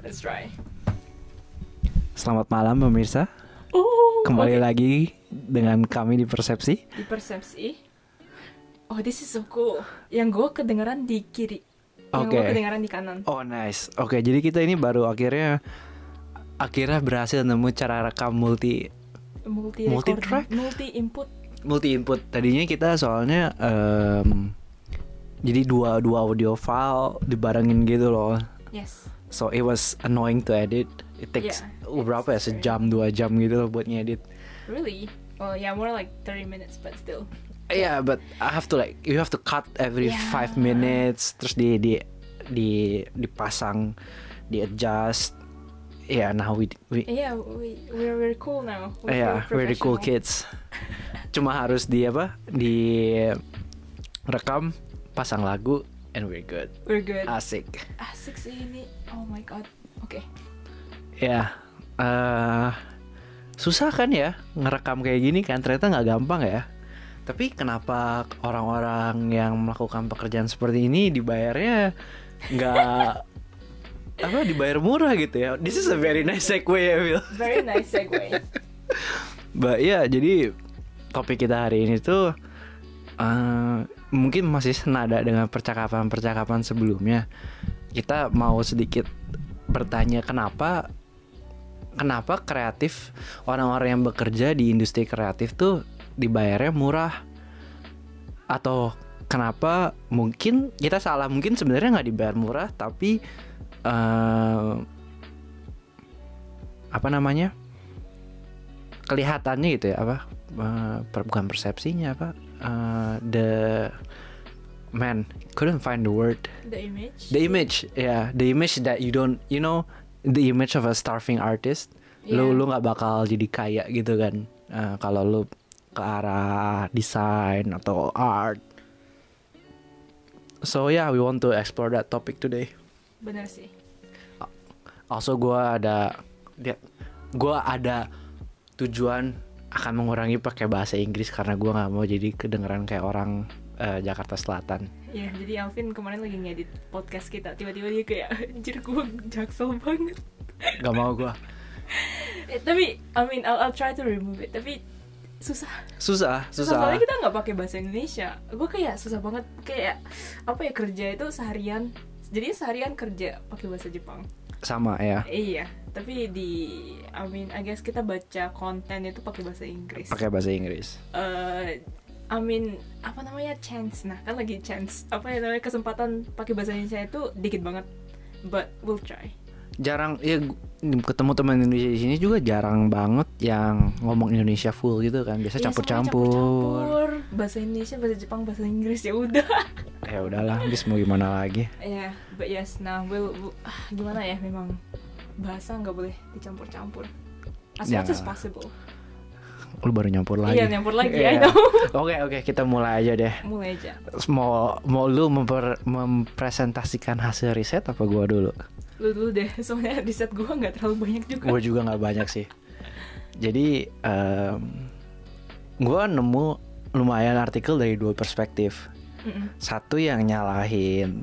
Let's try. Selamat malam pemirsa. Oh, Kembali oke. lagi dengan kami di Persepsi. di persepsi. Oh, this is so cool. Yang gue kedengeran di kiri. Yang Oke. gue kedengeran di kanan. Oh nice. Oke, jadi kita ini baru akhirnya akhirnya berhasil nemu cara rekam multi Multi Multi-track? multi input. multi input. Tadinya kita soalnya em, jadi dua dua audio file dibarengin gitu loh. Yes. So it was annoying to edit. It takes Yeah, uh, berapa ya sejam dua jam gitu loh buat ngedit. Really? Well, yeah, more like 30 minutes, but still. Yeah, but I have to like you have to cut every Yeah. five minutes, terus di di di dipasang, di adjust. Yeah, now we we Yeah, we we're very cool now. We yeah very cool kids. Cuma harus di apa di rekam, pasang lagu, and we're good. We're good. Asik. Asik sih ini. Oh my god. Oke. Ya, eh susah kan ya ngerekam kayak gini kan ternyata nggak gampang ya. Tapi kenapa orang-orang yang melakukan pekerjaan seperti ini dibayarnya nggak apa dibayar murah gitu ya? This is a very nice segue ya, Will. Very nice segue. Mbak ya, jadi topik kita hari ini tuh eh, mungkin masih senada dengan percakapan-percakapan sebelumnya. Kita mau sedikit bertanya kenapa kenapa kreatif orang-orang yang bekerja di industri kreatif tuh dibayarnya murah? Atau kenapa mungkin kita salah mungkin sebenarnya nggak dibayar murah tapi eh, apa namanya? Kelihatannya gitu ya apa per- bukan persepsinya apa eh, the man couldn't find the word The image. the image ya the image that you don't you know the image of a starving artist lu Yeah. lu nggak bakal jadi kaya gitu kan Eh, kalau lu ke arah desain atau art so yeah we want to explore that topic today Bener sih. Also gue ada dia gue ada tujuan akan mengurangi pakai bahasa Inggris karena gue nggak mau jadi kedengeran kayak orang eh, Jakarta Selatan. Ya, jadi Alvin kemarin lagi ngedit podcast kita. Tiba-tiba dia kayak, anjir gue jaksel banget. Gak mau gue. Eh, tapi, I mean, I'll, I'll try to remove it. Tapi susah. Susah, Susah, susah. soalnya kita nggak pakai bahasa Indonesia. Gue kayak susah banget. Kayak apa ya kerja itu seharian. Jadi seharian kerja pakai bahasa Jepang. Sama ya. Iya, tapi di, I mean, I guess kita baca konten itu pakai bahasa Inggris. Pakai bahasa Inggris. eh I mean apa namanya chance nah kan lagi chance apa ya namanya kesempatan pakai bahasa Indonesia itu dikit banget but we'll try Jarang ya ketemu teman Indonesia di sini juga jarang banget yang ngomong Indonesia full gitu kan. Biasa Iya, campur-campur. campur-campur. bahasa Indonesia bahasa Jepang bahasa Inggris ya udah Ya udahlah, bis mau gimana lagi. ya but yes nah we'll, we'll- ah, gimana ya memang bahasa nggak boleh dicampur-campur as much as possible Lu baru nyampur lagi. iya nyampur lagi Iya. I know Oke oke kita mulai aja deh. mulai aja mau mau lu memper- mempresentasikan hasil riset apa gua dulu? Lu dulu deh soalnya riset gue nggak terlalu banyak juga Gua juga nggak banyak sih. Jadi em, gua nemu lumayan artikel dari dua perspektif. Mm-mm. Satu yang nyalahin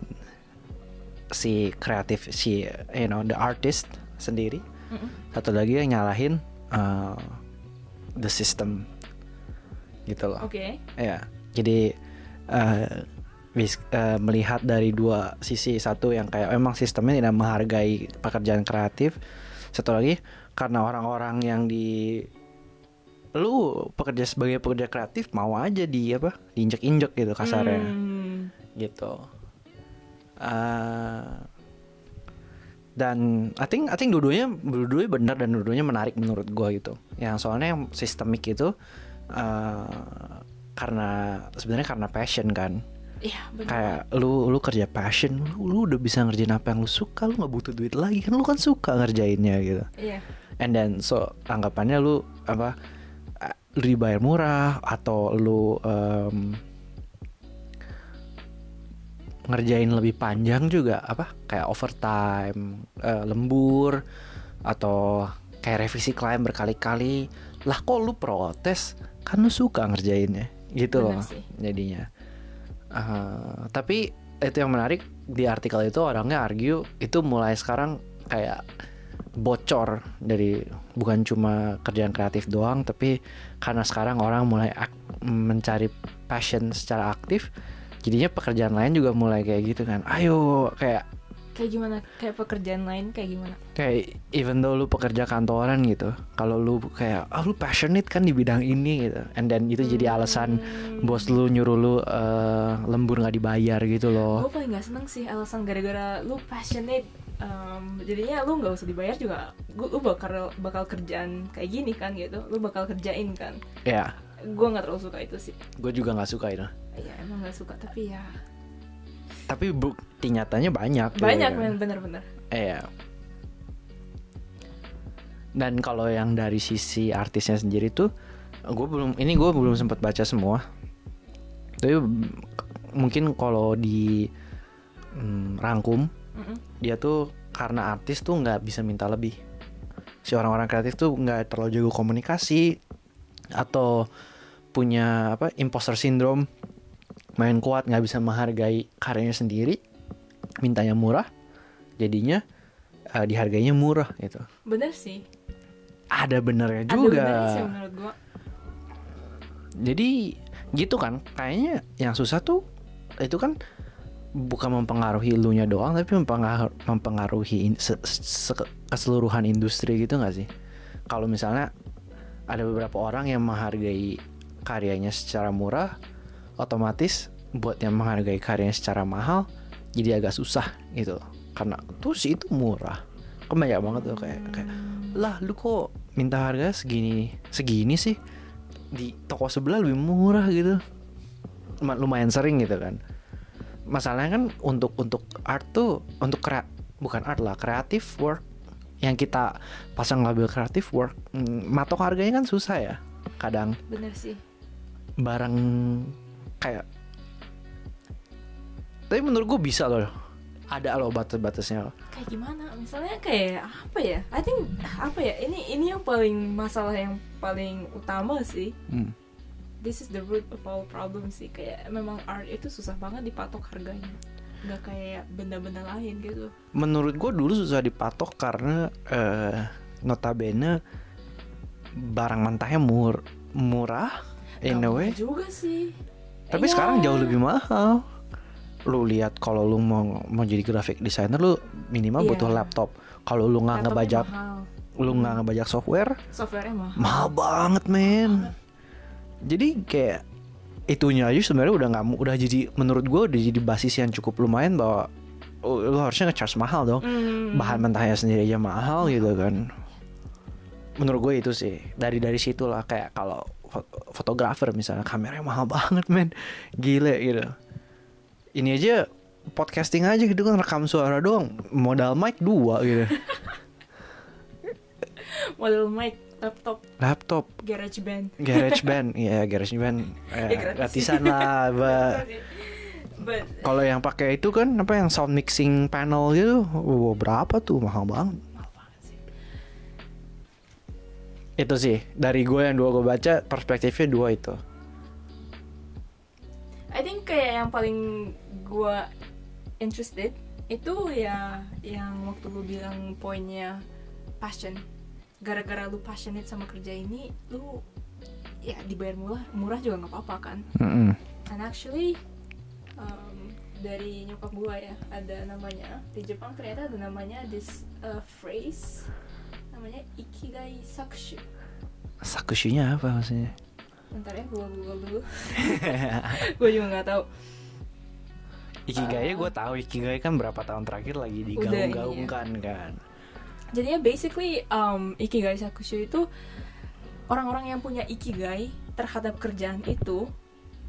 si kreatif si you know the artist sendiri. Mm-mm. Satu lagi yang nyalahin eh, the system gitu loh. oke Ya, jadi eh, bis- eh, melihat dari dua sisi satu yang kayak emang sistemnya tidak menghargai pekerjaan kreatif, satu lagi karena orang-orang yang di lu pekerja sebagai pekerja kreatif mau aja di apa diinjek-injek gitu kasarnya Hmm. gitu. Eh, dan I think I think dua-duanya dua-duanya benar dan dua-duanya menarik menurut gua gitu. Yang soalnya yang sistemik itu eh, karena sebenarnya karena passion kan. Iya benar. Kayak lu lu kerja passion, lu, lu udah bisa ngerjain apa yang lu suka, lu nggak butuh duit lagi kan lu kan suka ngerjainnya gitu. Iya. And then so anggapannya lu apa lu dibayar murah atau lu em, ngerjain lebih panjang juga apa kayak overtime, eh, lembur atau kayak revisi klien berkali-kali. Lah kok lu protes? Kan lu suka ngerjainnya. Gitu Bener loh sih. jadinya. Eh, tapi itu yang menarik di artikel itu orangnya argue itu mulai sekarang kayak bocor dari bukan cuma kerjaan kreatif doang tapi karena sekarang orang mulai mencari passion secara aktif jadinya pekerjaan lain juga mulai kayak gitu kan. Ayo kayak kayak gimana? Kayak pekerjaan lain kayak gimana? Kayak even though lu pekerja kantoran gitu kalau lu kayak ah lu passionate kan di bidang ini gitu. And then itu jadi alasan bos lu nyuruh lu eh, lembur nggak dibayar gitu loh. Gue paling gak seneng sih alasan gara-gara lu passionate em, jadinya lu nggak usah dibayar juga. Gua, lu bakal bakal kerjaan kayak gini kan gitu. Lu bakal kerjain kan. Ya gue nggak terlalu suka itu sih. Gue juga nggak suka itu. Ya emang nggak suka. Tapi ya tapi bukti nyatanya banyak gitu banyak men bener-bener Iya. Dan kalau yang dari sisi artisnya sendiri tuh, gue belum, ini gue belum sempat baca semua. Tapi mm, mungkin kalau di mm, rangkum, Mm-mm. dia tuh karena artis tuh nggak bisa minta lebih. Si orang-orang kreatif tuh nggak terlalu jago komunikasi atau punya apa imposter syndrome, main kuat nggak bisa menghargai karyanya sendiri, mintanya murah, jadinya eh, dihargainya murah gitu. bener sih Ada benernya ada juga. benernya sih menurut Jadi gitu kan, kayaknya yang susah tuh itu kan bukan mempengaruhi lu nya doang tapi mempengaruhi, mempengaruhi in- se- se- keseluruhan industri gitu nggak sih? Kalau misalnya ada beberapa orang yang menghargai karyanya secara murah, otomatis buat yang menghargai karyanya secara mahal jadi agak susah gitu. Karena tuh sih itu murah. Kan banyak banget tuh kayak kayak lah lu kok minta harga segini segini sih? Di toko sebelah lebih murah gitu. Ma- lumayan sering gitu kan. Masalahnya kan untuk untuk art tuh untuk krea bukan art lah kreatif work. Yang kita pasang label kreatif work mm, matok harganya kan susah ya kadang. Bener sih. Barang kayak tapi menurut gue bisa loh. Ada loh batas-batasnya. Kayak gimana? Misalnya kayak apa ya? I think apa ya? Ini ini yang paling masalah yang paling utama sih. Hmm. this is the root of all problem sih. Kayak memang art itu susah banget dipatok harganya. Nggak kayak benda-benda lain gitu. Menurut gue dulu susah dipatok karena eh, notabene barang mentahnya mur murah in a way juga sih tapi Ya, sekarang jauh lebih mahal. Lu lihat kalau lu mau mau jadi graphic designer lu minimal Iya. butuh laptop. Kalau lu nggak ngebajak lu nggak ngebajak software softwarenya mahal. mahal banget men. Jadi kayak itunya aja sebenarnya udah nggak udah jadi menurut gue udah jadi basis yang cukup lumayan bahwa oh, lu harusnya nge-charge mahal dong. Hmm. bahan mentahnya sendiri aja mahal gitu kan. Menurut gue itu sih. Dari dari situ lah kayak kalau fotografer misalnya kameranya mahal banget men. Gile gitu. Ini aja podcasting aja gitu kan rekam suara doang. Modal mic dua gitu. Model mic laptop. Laptop. Garage band. Garage band ya garage band. Eh, Ya, gratis. gratisan lah Ba. but kalau yang pakai itu kan apa yang sound mixing panel gitu wow, berapa tuh? Mahal banget itu sih. Dari gue yang dua gue baca perspektifnya dua itu. I think kayak yang paling gua interested itu ya yang waktu lu bilang poinnya passion. Gara-gara lu passionate sama kerja ini lu ya dibayar murah murah juga nggak apa-apa kan? Mm-mm. and actually um, dari nyokap gua ya ada namanya di Jepang ternyata ada namanya this uh, phrase namanya ikigai sakushu. sakushinya apa maksudnya bentar ya gua google dulu gua juga nggak tahu. Ikigai gue tahu Ikigai kan berapa tahun terakhir lagi digaung-gaungkan kan. jadinya basically um, ikigai sakushu itu orang-orang yang punya ikigai terhadap kerjaan itu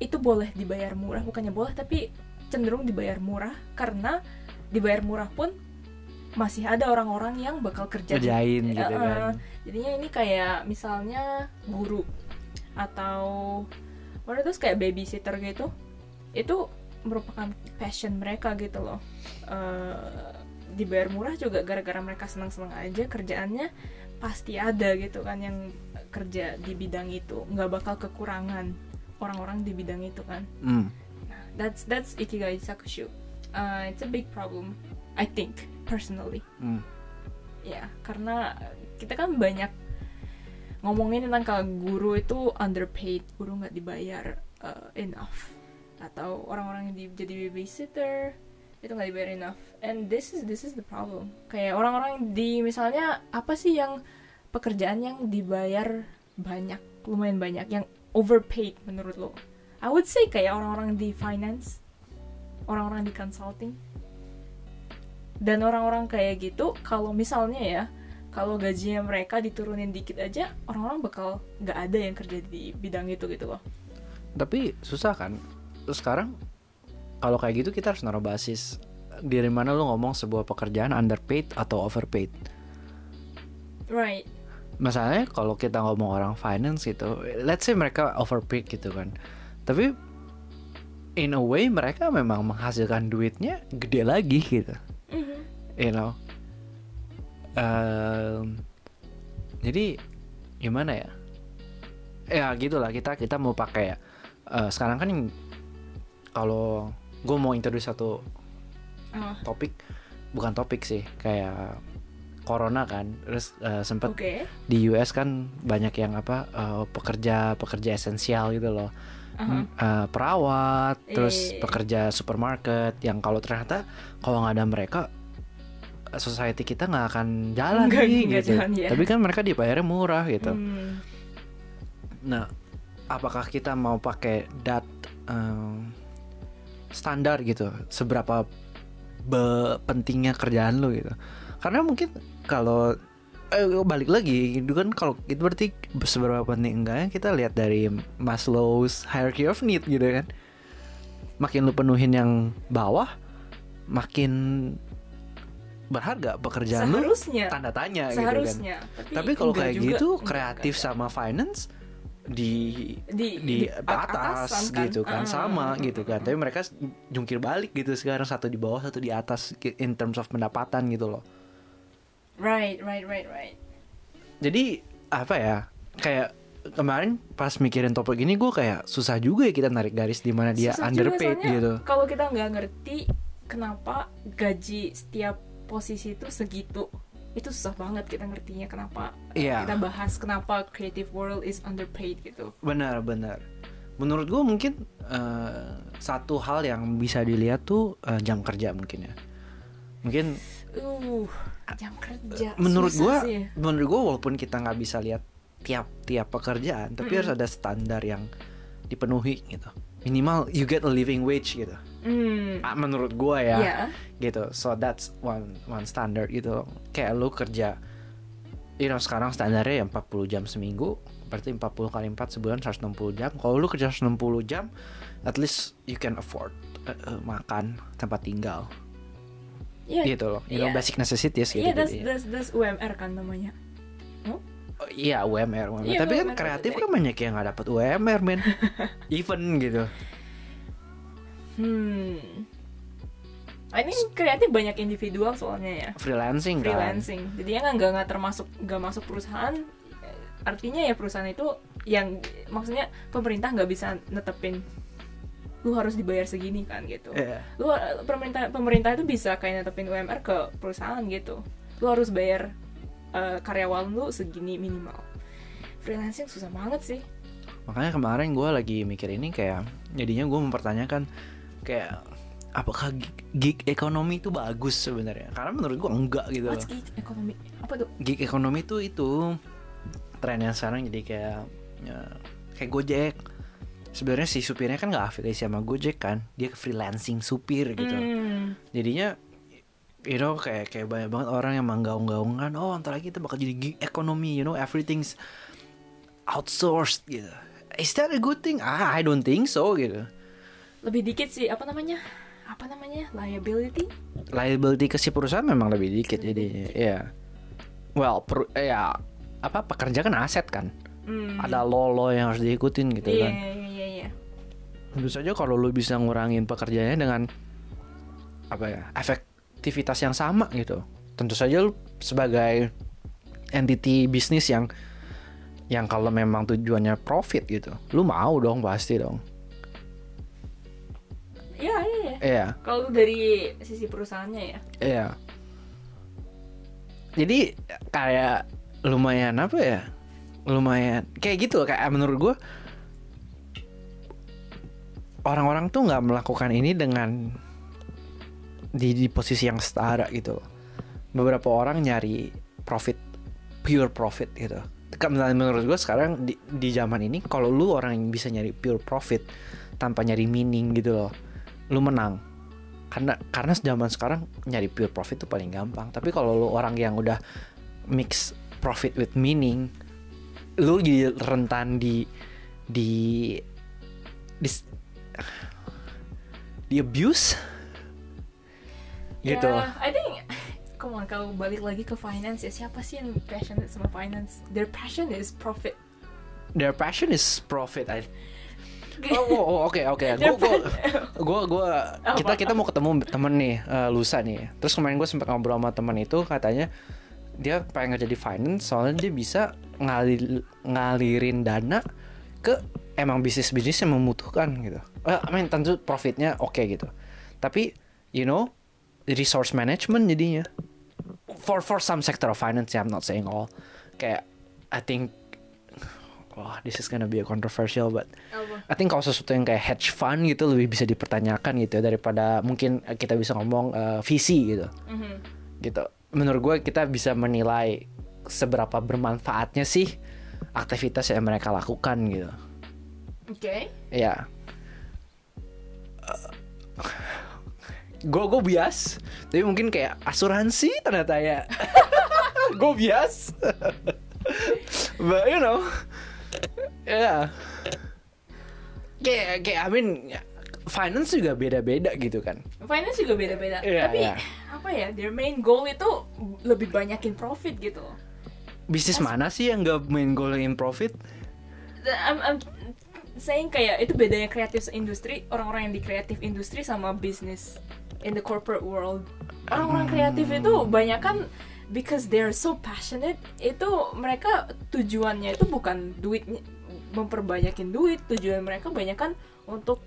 itu boleh dibayar murah. Bukannya boleh tapi cenderung dibayar murah. Karena dibayar murah pun masih ada orang-orang yang bakal kerja di- Ngerjain gitu Eh, kan. jadinya ini kayak misalnya guru atau are those kayak babysitter gitu itu merupakan passion mereka gitu loh. Eh, dibayar murah juga gara-gara mereka senang-senang aja kerjaannya pasti ada gitu kan yang kerja di bidang itu. Nggak bakal kekurangan orang-orang di bidang itu kan. Hmm. that's that's ikigai sakushu Uh, it's a big problem I think personally. Hmm. ya karena kita kan banyak ngomongin tentang kalau guru itu underpaid guru nggak dibayar uh, enough. Atau orang-orang yang di, jadi babysitter itu nggak dibayar enough. And this is this is the problem. Kayak orang-orang di misalnya apa sih yang pekerjaan yang dibayar banyak lumayan banyak yang overpaid menurut lo? I would say kayak orang-orang di finance orang-orang di consulting dan orang-orang kayak gitu kalau misalnya ya kalau gajinya mereka diturunin dikit aja orang-orang bakal nggak ada yang kerja di bidang itu gitu loh Tapi susah kan? Terus sekarang kalau kayak gitu kita harus naruh basis dari mana lu ngomong sebuah pekerjaan underpaid atau overpaid. right Masalahnya kalau kita ngomong orang finance gitu, let's say mereka overpaid gitu kan. Tapi in a way mereka memang menghasilkan duitnya gede lagi gitu. You know. Ehm, jadi gimana ya? Ya gitulah kita kita mau pakai eh, sekarang kan kalau gue mau introduce satu topik bukan topik sih kayak corona kan terus eh, sempet oke di US kan banyak yang apa eh, pekerja pekerja esensial gitu loh. Hmm, eh, perawat terus Iya. pekerja supermarket yang kalau ternyata kalau nggak ada mereka society kita nggak akan jalan Nggak- nih nggak gitu. jalan, ya. tapi kan mereka dibayarnya murah gitu. Hmm. nah apakah kita mau pakai dat em, standar gitu? Seberapa be- pentingnya kerjaan lo gitu. Karena mungkin kalau eh, balik lagi itu kan kalau itu berarti seberapa penting enggaknya kita lihat dari Maslow's hierarchy of need gitu kan. Makin lu penuhin yang bawah makin berharga pekerjaan lu seharusnya. tanda tanya gitu kan. Seharusnya. Tapi kalau kayak juga. gitu kreatif enggak, sama finance di di, di a- atas atasan gitu kan. Ah, sama gitu kan. Tapi mereka jungkir balik gitu sekarang satu di bawah satu di atas in terms of pendapatan gitu loh. Right right right right. Jadi apa ya kayak kemarin pas mikirin topik ini gue kayak susah juga ya kita narik garis di mana dia Susah underpaid gitu. kalau kita nggak ngerti kenapa gaji setiap posisi itu segitu itu susah banget kita ngertinya kenapa Iya. kita bahas kenapa creative world is underpaid gitu benar benar menurut gue mungkin eh, satu hal yang bisa dilihat tuh eh, jam kerja mungkin ya mungkin uh jam kerja menurut susah gua sih. menurut gua walaupun kita nggak bisa lihat tiap tiap pekerjaan tapi Mm-mm. harus ada standar yang dipenuhi gitu minimal you get a living wage gitu Ah, menurut gua ya Iya. gitu. So that's one one standard gitu. Kayak lu kerja you know sekarang standarnya ya 40 jam seminggu berarti 40 kali 4 sebulan 160 jam. Kalau lu kerja 160 jam at least you can afford uh, uh, makan tempat tinggal. Iya, gitu loh. You know Iya. basic necessities gitu Iya, that's, jadi. that's, that's UMR kan namanya. Oh, iya UMR, UMR. Iya, tapi kan UMR kreatif dari- kan banyak yang nggak dapat UMR men. Even gitu Hmm. Ini kreatif banyak individual soalnya ya. freelancing kan Freelancing. Jadi ya nggak nggak termasuk nggak masuk perusahaan. Artinya ya perusahaan itu yang maksudnya pemerintah nggak bisa netepin lu harus dibayar segini kan gitu. Iya. Lu pemerintah pemerintah itu bisa kayak netepin UMR ke perusahaan gitu. Lu harus bayar eh, karyawan lu segini minimal. Freelancing susah banget sih. makanya kemarin gue lagi mikir ini kayak jadinya gue mempertanyakan kayak apakah gig, ekonomi itu bagus sebenarnya? Karena menurut gue enggak gitu. What's loh gig economy? Apa tuh? gig ekonomi itu itu trennya sekarang jadi kayak ya, kayak Gojek. Sebenarnya si supirnya kan nggak afiliasi sama Gojek kan? Dia freelancing supir gitu. Hmm. jadinya you know kayak kayak banyak banget orang yang menggaung-gaungkan oh ntar lagi kita bakal jadi gig economy you know everything's outsourced gitu. Is that a good thing? Ah, I don't think so gitu lebih dikit sih apa namanya? Apa namanya? Liability? Liability ke si perusahaan memang lebih dikit jadi ya well per, ya apa pekerja kan aset kan? Hmm. ada law law yang harus diikutin gitu iya kan. iya iya iya. Tentu saja kalau lu bisa ngurangin pekerjaannya dengan apa ya efektivitas yang sama gitu. Tentu saja lu sebagai entity bisnis yang yang kalau memang tujuannya profit gitu lu mau dong pasti dong iya iya iya. Iya. Kalau dari sisi perusahaannya ya. Iya. Jadi kayak lumayan apa ya? Lumayan kayak gitu kayak menurut gue orang-orang tuh nggak melakukan ini dengan di, di posisi yang setara gitu. Beberapa orang nyari profit pure profit gitu. Menurut gue sekarang di, di zaman ini kalau lu orang yang bisa nyari pure profit tanpa nyari meaning gitu loh lu menang karena karena zaman sekarang nyari pure profit tuh paling gampang tapi kalau lu orang yang udah mix profit with meaning lu jadi rentan di di di di abuse gitu Ya, I think come on kalau balik lagi ke finance ya siapa sih yang passionate sama finance? Their passion is profit. their passion is profit I Oh, oh, oh, oke oke. Gue gue gue kita kita mau ketemu temen nih eh, lusa nih. Terus kemarin gue sempat ngobrol sama temen itu katanya dia pengen kerja di finance soalnya dia bisa ngalir ngalirin dana ke emang bisnis bisnis yang membutuhkan gitu. Eh, I mean tentu profitnya oke gitu. Tapi you know resource management jadinya for for some sector of finance I'm not saying all kayak I think wah this is gonna be a controversial but I think kalau sesuatu yang kayak hedge fund gitu lebih bisa dipertanyakan gitu ya daripada mungkin kita bisa ngomong eh, visi gitu Mhm. gitu. Menurut gue kita bisa menilai seberapa bermanfaatnya sih aktivitas yang mereka lakukan gitu. Oke. Ya. Gue gue bias, tapi mungkin kayak asuransi ternyata ya. gue bias. But you know, ya. Kayak kayak I mean finance juga beda-beda gitu kan. Finance juga beda-beda. Iya, Tapi iya. apa ya? Their main goal itu lebih banyakin profit gitu. Bisnis mana sih yang gak main goal in profit? I'm, I'm saying kayak itu bedanya kreatif industri, orang-orang yang di kreatif industri sama bisnis in the corporate world. Orang-orang kreatif itu banyak kan because they're so passionate, itu mereka tujuannya itu bukan duit memperbanyakin duit, tujuan mereka banyak kan untuk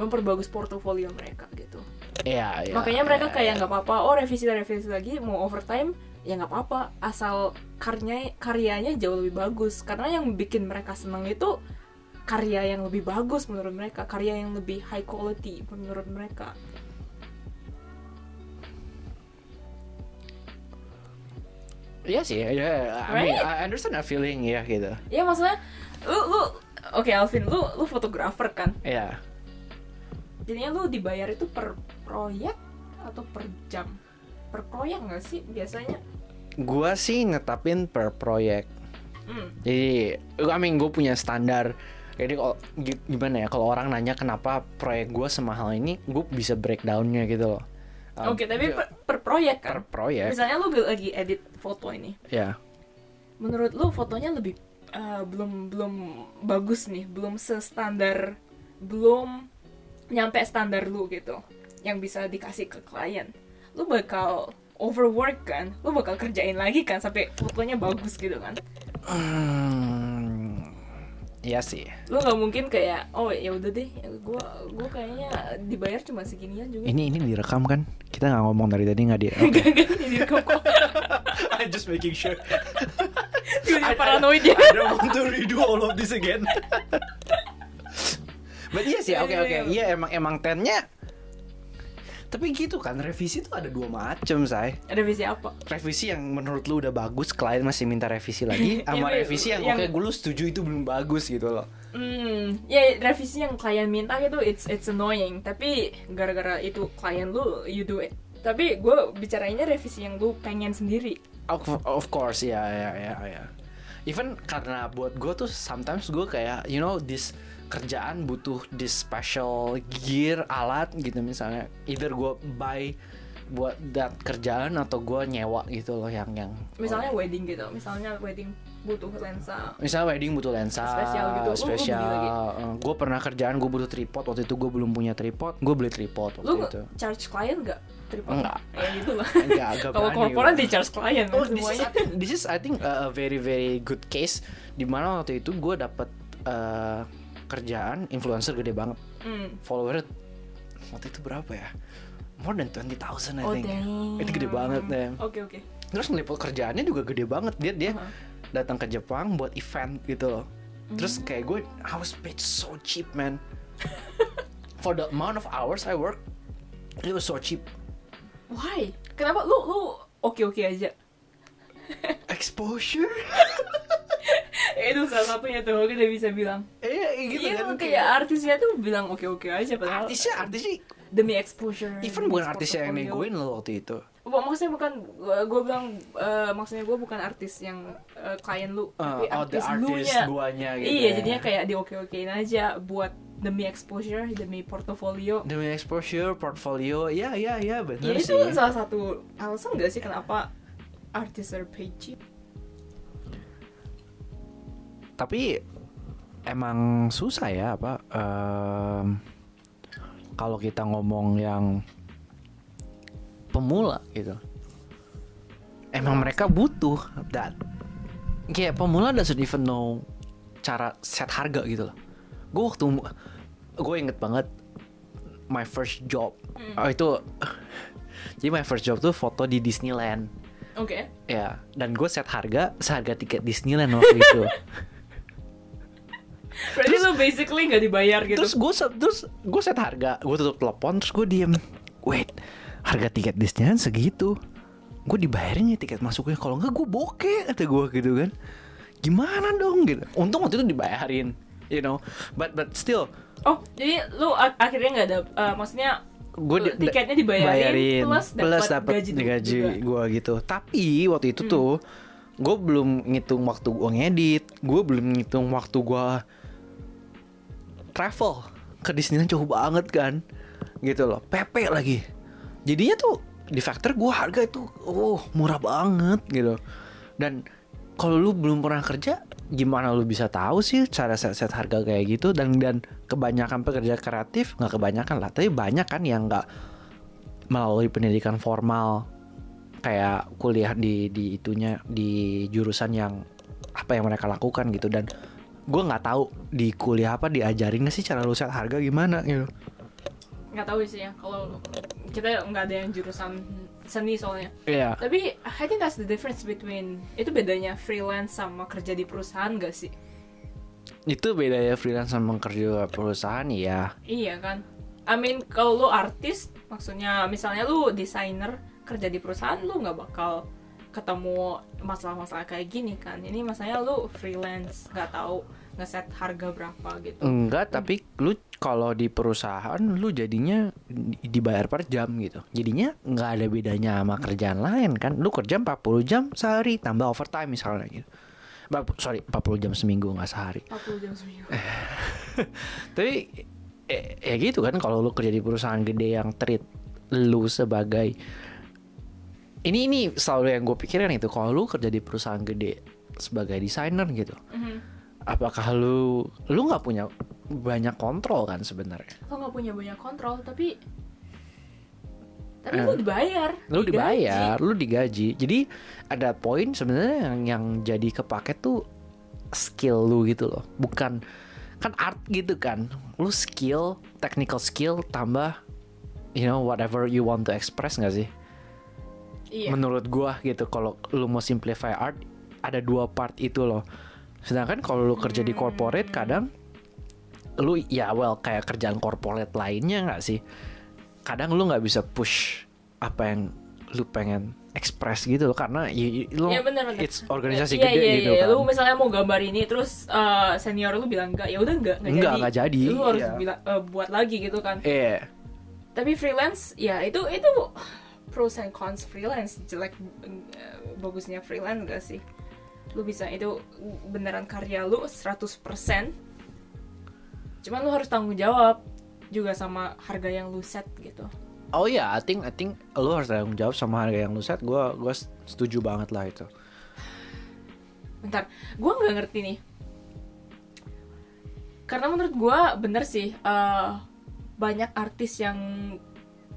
memperbagus portofolio mereka gitu. Iya, iya. Makanya mereka iya, kayak iya. nggak apa-apa, oh revisi revisi lagi mau overtime ya nggak apa-apa, asal karyanya karyanya jauh lebih bagus. Karena yang bikin mereka senang itu karya yang lebih bagus menurut mereka, karya yang lebih high quality menurut mereka. Iya sih, ya. I mean, Right? I understand that feeling ya gitu. Ya maksudnya lu lu oke Alvin lu lu fotografer kan, Iya. jadinya lu dibayar itu per proyek atau per jam? Per proyek nggak sih biasanya? Gua sih netapin per proyek. Hmm. Jadi, I mean, gue punya standar. Jadi kalau gi- gimana ya, kalau orang nanya kenapa proyek gue semahal ini, gue bisa breakdownnya gitu loh. Um, Oke, tapi ya, per, per proyek per kan? proyek, Misalnya lu lagi edit foto ini. ya. menurut lu fotonya lebih uh, belum belum bagus nih belum sestandar belum nyampe standar lu gitu yang bisa dikasih ke klien lu bakal overwork kan lu bakal kerjain lagi kan sampai fotonya bagus gitu kan Hmm, iya sih. lu nggak mungkin kayak oh ya udah deh gua gua kayaknya dibayar cuma seginian juga Ini ini direkam kan? Kita nggak ngomong dari tadi nggak dia. Oke. Ini kok kok I'm just making sure. tiba-tiba paranoid ya I don't want to redo all of this again. But iya sih, oke oke. Iya emang emang tennya. Tapi gitu kan, revisi tuh ada dua macam, say. ada visi apa Revisi yang menurut lu udah bagus, klien masih minta revisi lagi, sama Iya, revisi yang, yang- oke gue lu setuju itu belum bagus gitu loh. Hmm, ya revisi yang klien minta itu it's it's annoying. Tapi gara-gara itu klien lu, you do it. Tapi gue bicarainnya revisi yang lu pengen sendiri. Of, of course, ya ya ya ya. Even karena buat gue tuh sometimes gue kayak you know this kerjaan butuh this special gear alat gitu misalnya either gue buy buat that kerjaan atau gue nyewa gitu loh yang yang Misalnya wedding gitu. Misalnya wedding butuh lensa. misalnya wedding butuh lensa Spesial gitu. Spesial lagi? gue pernah kerjaan gue butuh tripod waktu itu gue belum punya tripod gue beli tripod waktu Lu itu charge klien nggak? Tripod? Enggak. Ya gitu lah. Enggak, enggak Kalau korporat di charge klien Oh, this is, I semuanya. think, this is I think a very very good case di mana waktu itu gue dapet eh, kerjaan influencer gede banget Hmm. follower waktu itu berapa ya more than 20,000 I Oh think damn. itu gede banget deh Oke oke. terus ngeliput kerjaannya juga gede banget dia dia Uh-huh. datang ke Jepang buat event gitu loh terus Hmm. kayak gue I was paid so cheap man for the amount of hours I work it was so cheap Why? Kenapa lu lu oke-oke aja? exposure itu salah satunya tuh kita bisa bilang. eh gitu iya, kan kayak artisnya tuh bilang oke-oke aja padahal artisnya artisnya demi exposure. even bukan artisnya yang portfolio. negoin lo waktu itu maksudnya bukan gue bilang eh, maksudnya gue bukan artis yang eh, klien lu Uh, tapi oh, artis artist lunya guanya gitu iya ya. jadinya kayak di oke okein aja buat demi exposure demi portofolio demi exposure portfolio ya ya ya ya benar itu sih salah satu alasan gak sih kenapa artis are paid cheap tapi emang susah ya apa em, kalau kita ngomong yang pemula gitu. Emang mereka butuh that kayak pemula doesn't even know cara set harga gitu loh. Gue waktu gue inget banget my first job. Oh itu jadi my first job tuh foto di Disneyland. Oke. Ya dan gue set harga seharga tiket Disneyland waktu itu berarti lu basically nggak dibayar gitu? Terus gue set terus gue set harga. Gue tutup telepon terus gue diem. Wait harga tiket Disneyland segitu. Gue dibayarin ya tiket masuknya. Kalau enggak gue bokeh kata gue gitu kan. Gimana dong gitu. Untung waktu itu dibayarin you know. But but still. Oh jadi lu ak- akhirnya nggak ada eh, maksudnya gue eh, tiketnya dibayarin plus dapat gaji, gaji gue gitu. Tapi waktu itu tuh gue belum ngitung waktu gue ngedit. Gue belum ngitung waktu gue travel. Ke Disneyland jauh banget kan. Gitu loh. PP lagi. Jadinya tuh di factor gue harga itu oh murah banget gitu. Dan kalau lu belum pernah kerja gimana lu bisa tahu sih cara set set harga kayak gitu? Dan dan kebanyakan pekerja kreatif nggak kebanyakan lah. Tapi banyak kan yang nggak melalui pendidikan formal. Kayak kuliah di di itunya di jurusan yang apa yang mereka lakukan gitu. Dan gue nggak tahu di kuliah apa diajarin sih cara lu set harga gimana gitu. Nggak tahu sih ya kalau kita nggak ada yang jurusan seni soalnya. Iya. Tapi I think that's the difference between itu bedanya freelance sama kerja di perusahaan gak sih? Itu beda ya freelance sama kerja perusahaan ya iya kan? I mean kalau lu artis maksudnya misalnya lu desainer kerja di perusahaan lu nggak bakal ketemu masalah-masalah kayak gini kan. Ini masalahnya lu freelance nggak tahu ngeset harga berapa gitu. Enggak tapi lu kalau di perusahaan lu jadinya di- dibayar per jam gitu. Jadinya nggak ada bedanya sama kerjaan lain kan. Lu kerja 40 jam sehari tambah overtime misalnya gitu. Ba- sorry 40 jam seminggu nggak sehari. 40 jam seminggu. Tapi eh, ya gitu kan kalau lu kerja di perusahaan gede yang treat lu sebagai ini ini selalu yang gue pikirin itu kalau lu kerja di perusahaan gede sebagai desainer gitu Mhm. apakah lu lu nggak punya banyak kontrol kan sebenarnya lo nggak punya banyak kontrol tapi tapi Eh. lu dibayar lu digaji. dibayar lu digaji jadi ada poin sebenarnya yang yang jadi kepake tuh skill lu gitu loh bukan kan art gitu kan lu skill technical skill tambah you know whatever you want to express nggak sih iya menurut gua gitu kalau lu mau simplify art ada dua part itu loh sedangkan kalau lu kerja di corporate kadang lu ya well kayak kerjaan corporate lainnya nggak sih kadang lu nggak bisa push apa yang lu pengen express gitu loh karena y- y- lu Iya bener bener. it's organisasi Iya, gede iya, gitu iya. kan Lu misalnya mau gambar ini terus uh, senior lu bilang enggak, ya udah enggak, enggak Enggak, jadi. enggak jadi, Lu harus iya. bilang uh, buat lagi gitu kan. eh Tapi freelance ya itu itu pros and cons freelance jelek uh, bagusnya freelance gak sih? Lu bisa itu beneran karya lu 100% Cuman lu harus tanggung jawab juga sama harga yang lu set gitu. oh ya I think I think lu harus tanggung jawab sama harga yang lu set gua gua setuju banget lah itu Bentar, gue nggak ngerti nih. Karena menurut gue bener sih eh, banyak artis yang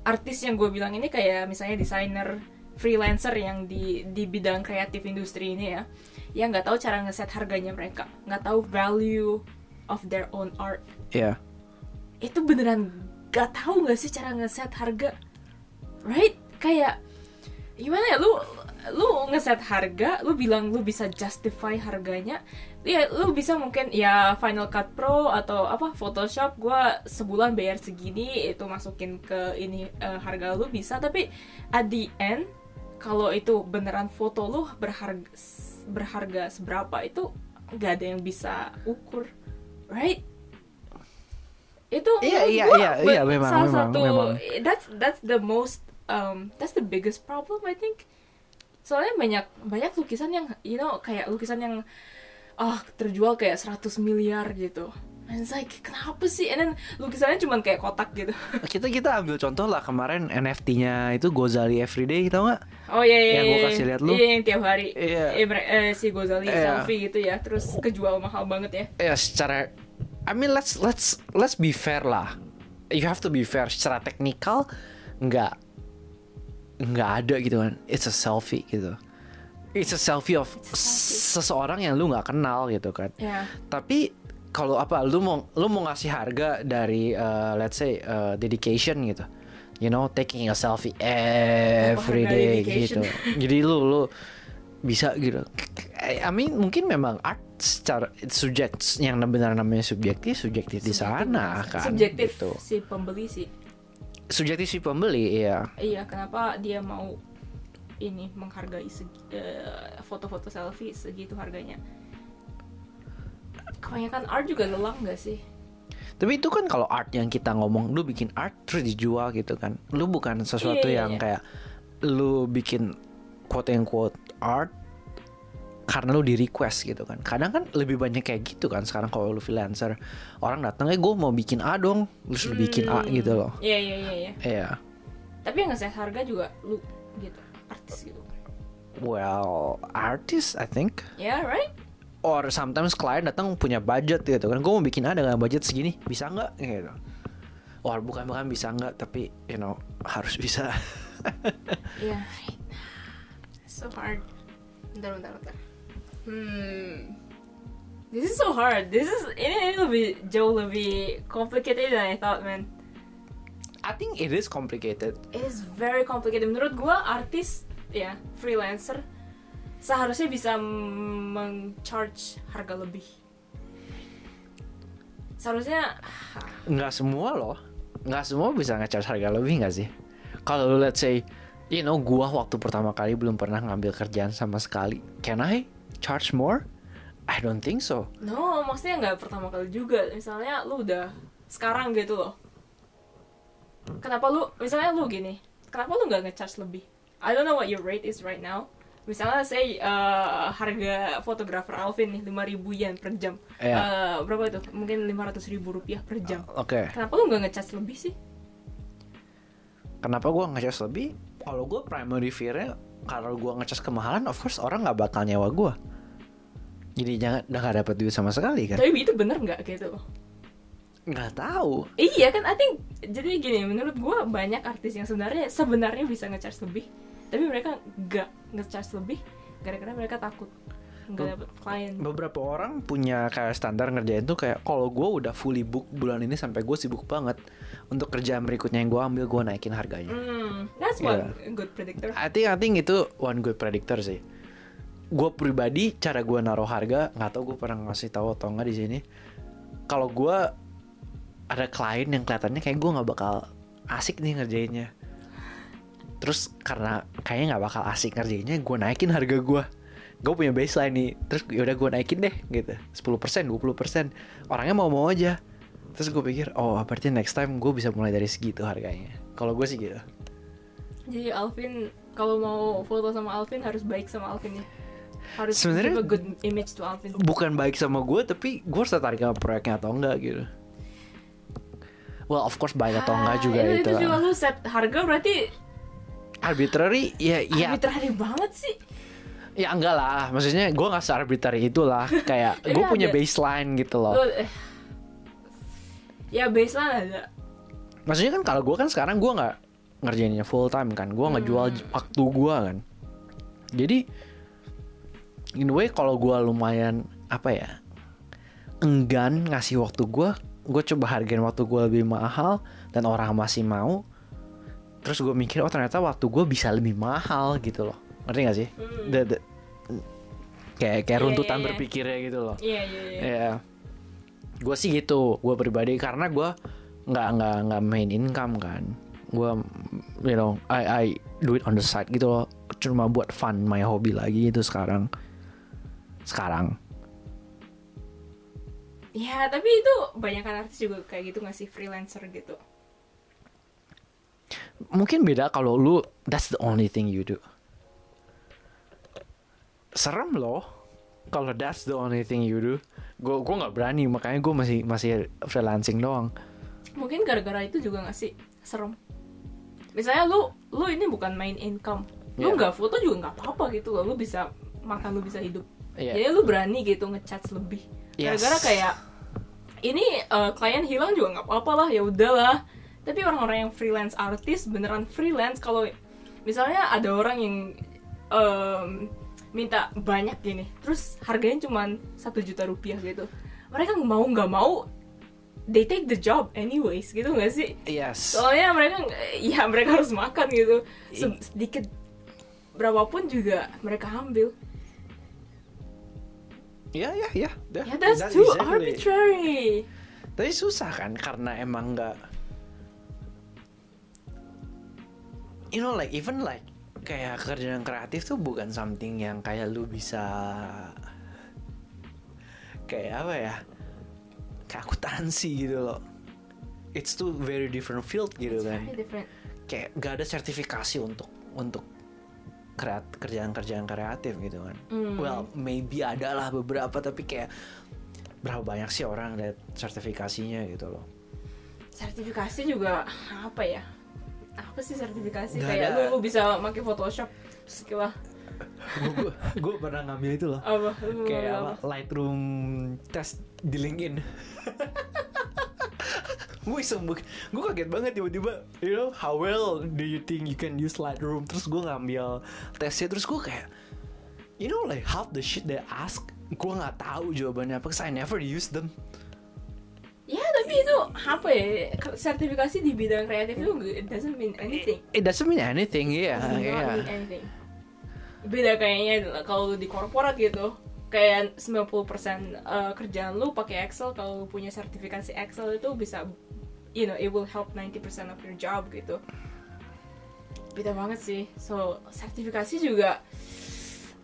artis yang gue bilang ini kayak misalnya desainer freelancer yang di di bidang kreatif industri ini ya, yang nggak tahu cara ngeset harganya mereka, nggak tahu value of their own art. ya Itu beneran gak tahu nggak sih cara ngeset harga, right? Kayak gimana ya lu lu ngeset harga lu bilang lu bisa justify harganya ya lu bisa mungkin ya Final Cut Pro atau apa Photoshop gua sebulan bayar segini itu masukin ke ini eh, harga lu bisa. Tapi at the end kalau itu beneran foto lu berharga berharga seberapa itu nggak ada yang bisa ukur right? Itu Iya, iya, gua iya, be- iya, memang, salah memang, satu memang. that's that's the most um, that's the biggest problem I think. Soalnya banyak banyak lukisan yang you know kayak lukisan yang ah terjual kayak 100 miliar gitu and it's like kenapa sih and then lukisannya cuma kayak kotak gitu kita kita ambil contoh lah kemarin NFT-nya itu Gozali Everyday tau nggak? oh iya iya Yang gua iya. kasih lihat lu. iya yang tiap hari Iya. Eh, eh, si Gozali Iya. selfie gitu ya terus kejual mahal banget ya Ya secara I mean let's let's let's be fair lah. You have to be fair. Secara teknikal nggak nggak ada gitu kan. It's a selfie gitu. It's a selfie of It's a selfie. seseorang yang lu nggak kenal gitu kan. ya Tapi kalau apa lu mau lu mau ngasih harga dari uh, let's say uh, dedication gitu. You know, taking a selfie every day gitu. Jadi lu lu bisa gitu. I mean mungkin memang art secara subjek yang benar namanya subjektif subjektif di sana kan. subjektif gitu. si pembeli sih Subjektif si pembeli iya. iya kenapa dia mau ini menghargai segi, eh, foto-foto selfie segitu harganya kebanyakan art juga lelang gak sih Tapi itu kan kalau art yang kita ngomong lu bikin art terus dijual gitu kan. Lu bukan sesuatu Iya, iya, yang iya. kayak lu bikin quote and quote art karena lu di request gitu kan. Kadang kan lebih banyak kayak gitu kan sekarang kalau lu freelancer. Orang datang eh gue mau bikin A dong, terus lu bikin A Hmm, gitu loh. iya iya iya iya Iya. tapi yang nge harga juga lu gitu artis gitu Well, artist I think ya right or sometimes klien datang punya budget gitu kan gue mau bikin A dengan budget segini bisa nggak gitu or bukan bukan bisa nggak tapi you know harus bisa Iya. So hard. Bentar, bentar, bentar. Hmm. This is so hard. This is ini, ini lebih jauh lebih complicated than I thought, man. I think it is complicated It is very complicated. Menurut gua artis ya freelancer seharusnya bisa meng-charge harga lebih. Seharusnya nggak semua loh nggak semua bisa ngecharge harga lebih nggak sih kalau lu let's say you know gua waktu pertama kali belum pernah ngambil kerjaan sama sekali can I charge more I don't think so no, maksudnya nggak pertama kali juga. Misalnya lu udah sekarang gitu loh. Kenapa lu, misalnya lu gini, kenapa lu nggak ngecharge lebih? I don't know what your rate is right now. Misalnya say uh, harga fotografer Alvin nih 5000 yen per jam. Iya. Uh, berapa itu? Mungkin 500 ribu rupiah per jam. oke Kenapa lu nggak ngecharge lebih sih? kenapa gua ngecharge lebih kalau gua primary fear-nya kalau gua ngecharge kemahalan of course orang nggak bakal nyewa gua jadi jangan udah nggak dapat duit sama sekali kan Tapi itu bener nggak gitu? Nggak tahu Iya kan, I think jadi gini. Menurut gua banyak artis yang sebenarnya sebenarnya bisa ngecharge lebih, tapi mereka nggak ngecharge lebih gara-gara mereka takut nggak dapet klien. beberapa orang punya kayak standar ngerjain tuh kayak kalau gue udah fully book bulan ini sampai gue sibuk banget untuk kerjaan berikutnya yang gue ambil gue naikin harganya Hmm, that's one good predictor. I think I think itu one good predictor sih gue pribadi cara gue naruh harga nggak tahu gue pernah ngasih tahu atau nggak di sini kalau gue ada klien yang kelihatannya kayak gue nggak bakal asik nih ngerjainnya. Terus karena kayaknya nggak bakal asik ngerjainnya gue naikin harga gue gue punya baseline nih terus yaudah gue naikin deh gitu. 10% 20% orangnya mau mau aja. Terus gue pikir oh berarti next time gue bisa mulai dari segitu harganya. Kalau gue sih gitu. Jadi Alvin kalau mau foto sama Alvin harus baik sama Alvin ya. Harus Sebenarnya- give a good image to Alvin. bukan baik sama gue tapi gue harus tertarik sama proyeknya atau enggak gitu well of course baik atau enggak juga itu, itu, juga lu set harga berarti arbitrary ya ya arbitrary banget sih. ya enggak lah. Maksudnya gue nggak arbitrary itulah. Kayak gue punya ada- baseline gitu loh. Lu, eh, ya baseline ada. maksudnya kan kalau gue kan sekarang gue nggak ngerjainnya full time kan. Gue ngejual Hmm. waktu gue kan. Jadi in way kalau gue lumayan apa ya enggan ngasih waktu gue gue coba hargain waktu gue lebih mahal dan orang masih mau. Terus gue mikir oh ternyata waktu gue bisa lebih mahal gitu loh. Ngerti gak sih? Hmm. The- the- kayak kayak Iya, runtutan iya, iya. berpikirnya gitu loh. Iya iya iya. ya gue sih gitu gue pribadi karena gue nggak nggak nggak main income kan. Gue you know I I do it on the side gitu loh. Cuma buat fun my hobby lagi itu sekarang. Sekarang Ya tapi itu banyak kan artis juga kayak gitu nggak sih freelancer gitu. mungkin beda kalau lu that's the only thing you do serem loh kalau that's the only thing you do gue gue nggak berani makanya gue masih masih freelancing doang Mungkin gara-gara itu juga nggak sih serem. Misalnya lu lu ini bukan main income, lu Iya. nggak foto juga nggak apa-apa gitu loh, lu bisa makan lu bisa hidup. Iya. Jadi lu berani gitu ngechat lebih. Yes. Gara-gara kayak ini eh, klien hilang juga nggak apa-apa lah ya udahlah. Tapi orang-orang yang freelance artis beneran freelance kalau misalnya ada orang yang em, minta banyak gini, terus harganya cuma satu juta rupiah gitu. Mereka mau nggak mau they take the job anyways gitu nggak sih? yes Soalnya mereka ya mereka harus makan gitu. Se- sedikit berapapun juga mereka ambil. Ya ya ya. Ya that's That's too exactly. arbitrary. Tapi susah kan karena emang nggak You know like even like kayak kerjaan kreatif tuh bukan something yang kayak lu bisa kayak apa ya kayak akuntansi gitu loh it's two very different field gitu It's kan very different. kayak gak ada sertifikasi untuk untuk kreat kerjaan-kerjaan kreatif gitu kan Hmm. well maybe ada lah beberapa tapi kayak berapa banyak sih orang lihat sertifikasinya gitu loh Sertifikasi juga apa ya? Apa sih sertifikasi? Nggak Kayak ada. lu, lu bisa pakai Photoshop skill lah. gue pernah ngambil itu loh Apa? Kayak apa Lightroom test di LinkedIn gue iseng gue kaget banget tiba-tiba you know how well do you think you can use Lightroom terus gue ngambil tesnya terus gue kayak you know like half the shit they ask gue nggak tahu jawabannya apa because I never use them Ya tapi itu apa ya? Sertifikasi di bidang kreatif itu it doesn't mean anything. it doesn't mean anything ya not yeah. mean anything. Beda kayaknya kalau di korporat gitu. Kayak 90% eh, kerjaan lu pakai Excel kalau lu punya sertifikasi Excel itu bisa you know, it will help 90% of your job gitu. Beda banget sih. So, sertifikasi juga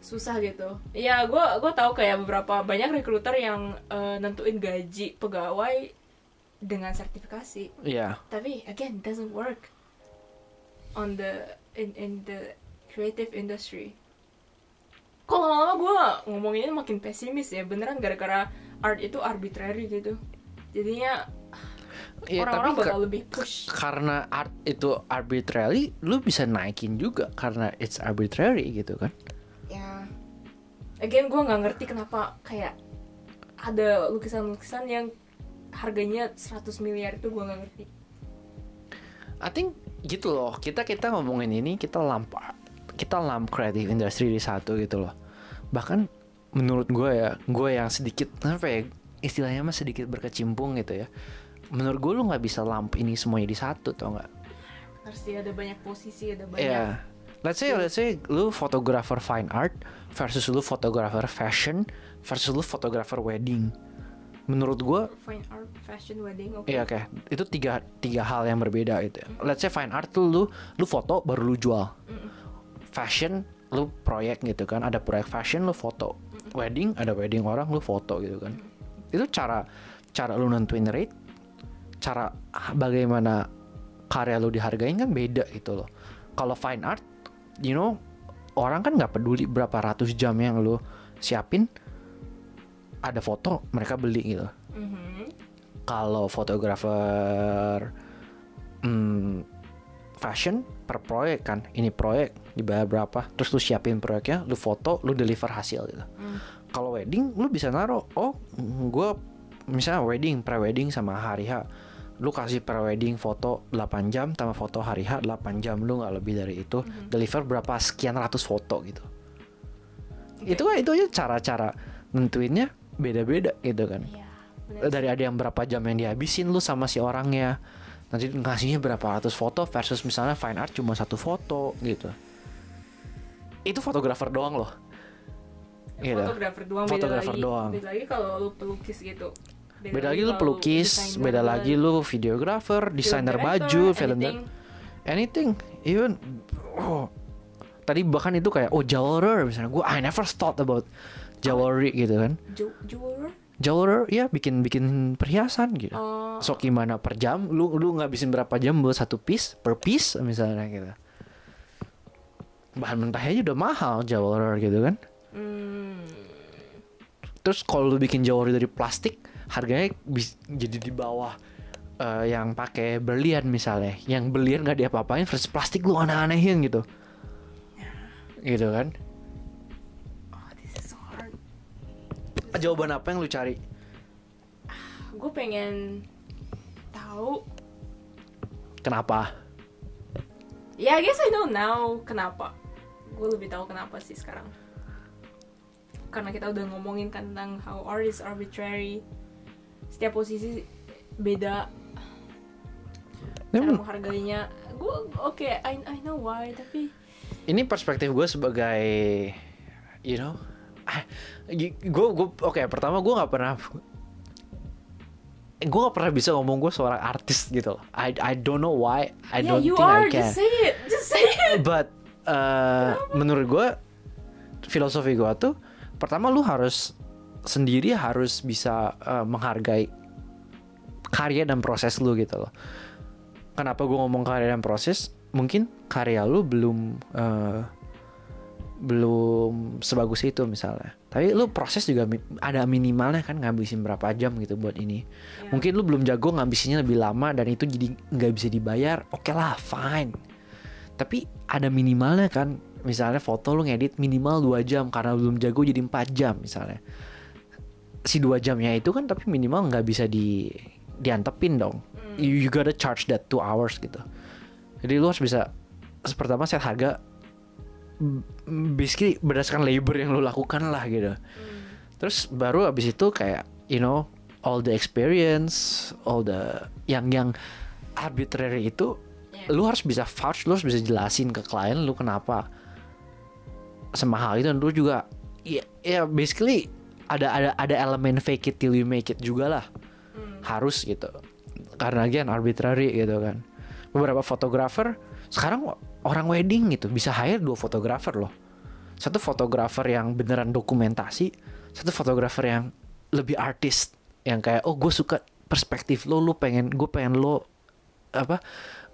susah gitu. Ya, gua gua tahu kayak beberapa banyak recruiter yang eh, nentuin gaji pegawai dengan sertifikasi yeah. tapi again doesn't work on the in in the creative industry kalau lama-lama gue ngomonginnya makin pesimis ya. Beneran gara-gara art itu arbitrary gitu. Jadinya Ya, orang-orang tapi bakal ka- lebih push. karena art itu arbitrary lu bisa naikin juga karena it's arbitrary gitu kan? Ya. Again gue nggak ngerti kenapa kayak ada lukisan-lukisan yang harganya 100 miliar itu gue nggak ngerti. I think gitu loh. Kita kita ngomongin ini kita lamp kita lamp creative industry di satu gitu loh bahkan menurut gue ya gue yang sedikit apa ya istilahnya mah sedikit berkecimpung gitu ya menurut gue lu nggak bisa lamp ini semuanya di satu tau nggak harus ada banyak posisi ada banyak Iya. Let's say, let's say lu fotografer fine art versus lu fotografer fashion versus lu fotografer wedding. Menurut gue fine art fashion wedding oke Iya oke, itu tiga tiga hal yang berbeda gitu. Let's say fine art tuh lu lu foto baru lu jual. Fashion lu proyek gitu kan, ada proyek fashion lu foto. Wedding ada wedding orang lu foto gitu kan. Itu cara cara lu nentuin rate, cara bagaimana karya lu dihargain kan beda gitu loh. Kalau fine art, you know, orang kan nggak peduli berapa ratus jam yang lu siapin, ada foto mereka beli gitu Mhm. kalau fotografer hmm, fashion per proyek kan. Ini proyek dibayar berapa? Terus lu siapin proyeknya lu foto lu deliver hasil gitu. Hmm. kalau wedding lu bisa naruh oh gue misalnya wedding pre wedding sama hari H. Lu kasih pre wedding foto 8 jam sama foto hari H 8 jam lu nggak lebih dari itu deliver berapa sekian ratus foto gitu. Itu kan itu aja cara-cara nentuinnya beda-beda gitu kan. Iya, bener. dari ada yang berapa jam yang dihabisin lu sama si orangnya nanti ngasihnya berapa ratus foto versus misalnya fine art cuma satu foto gitu. Itu fotografer doang loh. Gitu fotografer doang Fotografer beda lagi. doang. beda lagi kalau lu pelukis gitu. Beda lagi lu pelukis beda dan lagi lu videographer film desainer baju film anything. anything. Even oh. Tadi bahkan itu kayak oh jewelry misalnya. Gue I never thought about jewelry gitu kan. Ju- jeweler jewelry ya bikin bikin perhiasan gitu. Oh, so gimana per jam lu lu ngabisin berapa jam buat satu piece? Per piece misalnya gitu. Bahan mentahnya aja udah mahal jewelry gitu kan. Hmm, terus kalau lu bikin jewelry dari plastik harganya bis- jadi di bawah eh, yang pakai berlian misalnya. Yang berlian nggak diapa-apain versus plastik lu aneh-anehin gitu. Gitu kan jawaban apa yang lu cari? Gue pengen tahu. Kenapa? Ya I guess I know now kenapa. Gue lebih tahu kenapa sih sekarang. Karena kita udah ngomongin kan tentang how art is arbitrary. Setiap posisi beda. Cara menghargainya. Gue oke I I know why tapi ini perspektif gue sebagai you know gue gue oke pertama gue nggak pernah gue gak pernah bisa ngomong gue seorang artis gitu. Loh I I don't know why I yeah don't you think are I can. just say it just say it. But uh, menurut gue filosofi gue tuh pertama lu harus sendiri harus bisa uh, menghargai karya dan proses lu gitu loh. Kenapa gue ngomong karya dan proses? Mungkin karya lu belum uh, belum sebagus itu misalnya. Tapi lu proses juga ada minimalnya kan ngabisin berapa jam gitu buat ini. Ya. mungkin lu belum jago ngabisinnya lebih lama dan itu jadi nggak bisa dibayar oke lah fine. Tapi ada minimalnya kan misalnya foto lu ngedit minimal 2 jam karena belum jago jadi 4 jam misalnya. Si dua jamnya itu kan tapi minimal nggak bisa di diantepin dong. You, you gotta charge that 2 hours gitu. Jadi lu harus bisa pertama set harga basically berdasarkan labor yang lu lakukan lah gitu. Terus baru abis itu kayak you know all the experience all the yang yang arbitrary itu Yeah. lu harus bisa vouch lu harus bisa jelasin ke klien lu kenapa semahal itu. Dan lu juga ya ya basically ada ada ada elemen fake it till you make it juga lah. Hmm. harus gitu. Karena again arbitrary gitu kan. Beberapa fotografer sekarang orang wedding gitu. Bisa hire dua fotografer loh. Satu fotografer yang beneran dokumentasi satu fotografer yang lebih artis. Yang kayak oh gue suka perspektif lo lu pengen gue pengen lo apa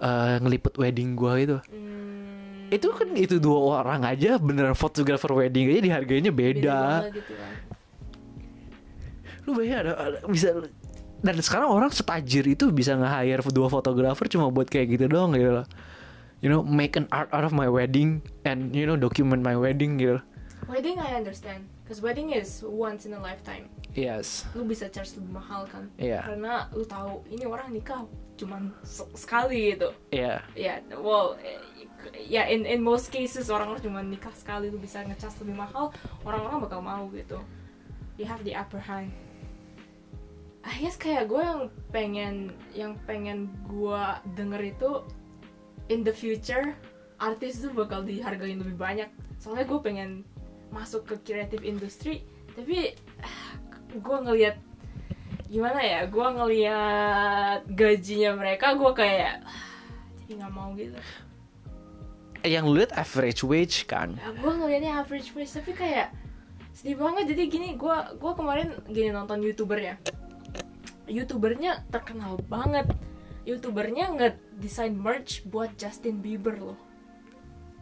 eh, ngeliput wedding gue gitu. Hmm, itu kan itu dua orang aja beneran fotografer wedding aja dihargainya beda, banget gitu kan. lu bayangin ada, ada- bisa dan sekarang orang setajir itu bisa nge-hire dua fotografer cuma buat kayak gitu doang gitu loh you know make an art out of my wedding and you know document my wedding gitu Wedding I understand, cause wedding is once in a lifetime. yes Lu bisa charge lebih mahal kan? Iya. Karena lu tahu ini orang nikah cuman se- sekali gitu. ya Ya, well, ya in in most cases orang cuma nikah sekali lu bisa ngecas lebih mahal, orang-orang bakal mau gitu. You have the upper hand. I guess kayak gue yang pengen yang pengen gue denger itu in the future artis tuh bakal dihargain lebih banyak. Soalnya gue pengen masuk ke creative industry, tapi gue ngelihat gimana ya, gue ngelihat gajinya mereka, gue kayak "Ah, jadi nggak mau gitu. yang lu lihat average wage kan Ya, gue ngelihatnya average price tapi kayak sedih banget jadi gini gue gua kemarin gini nonton youtuber ya youtubernya terkenal banget youtubernya nggak desain merch buat Justin Bieber loh.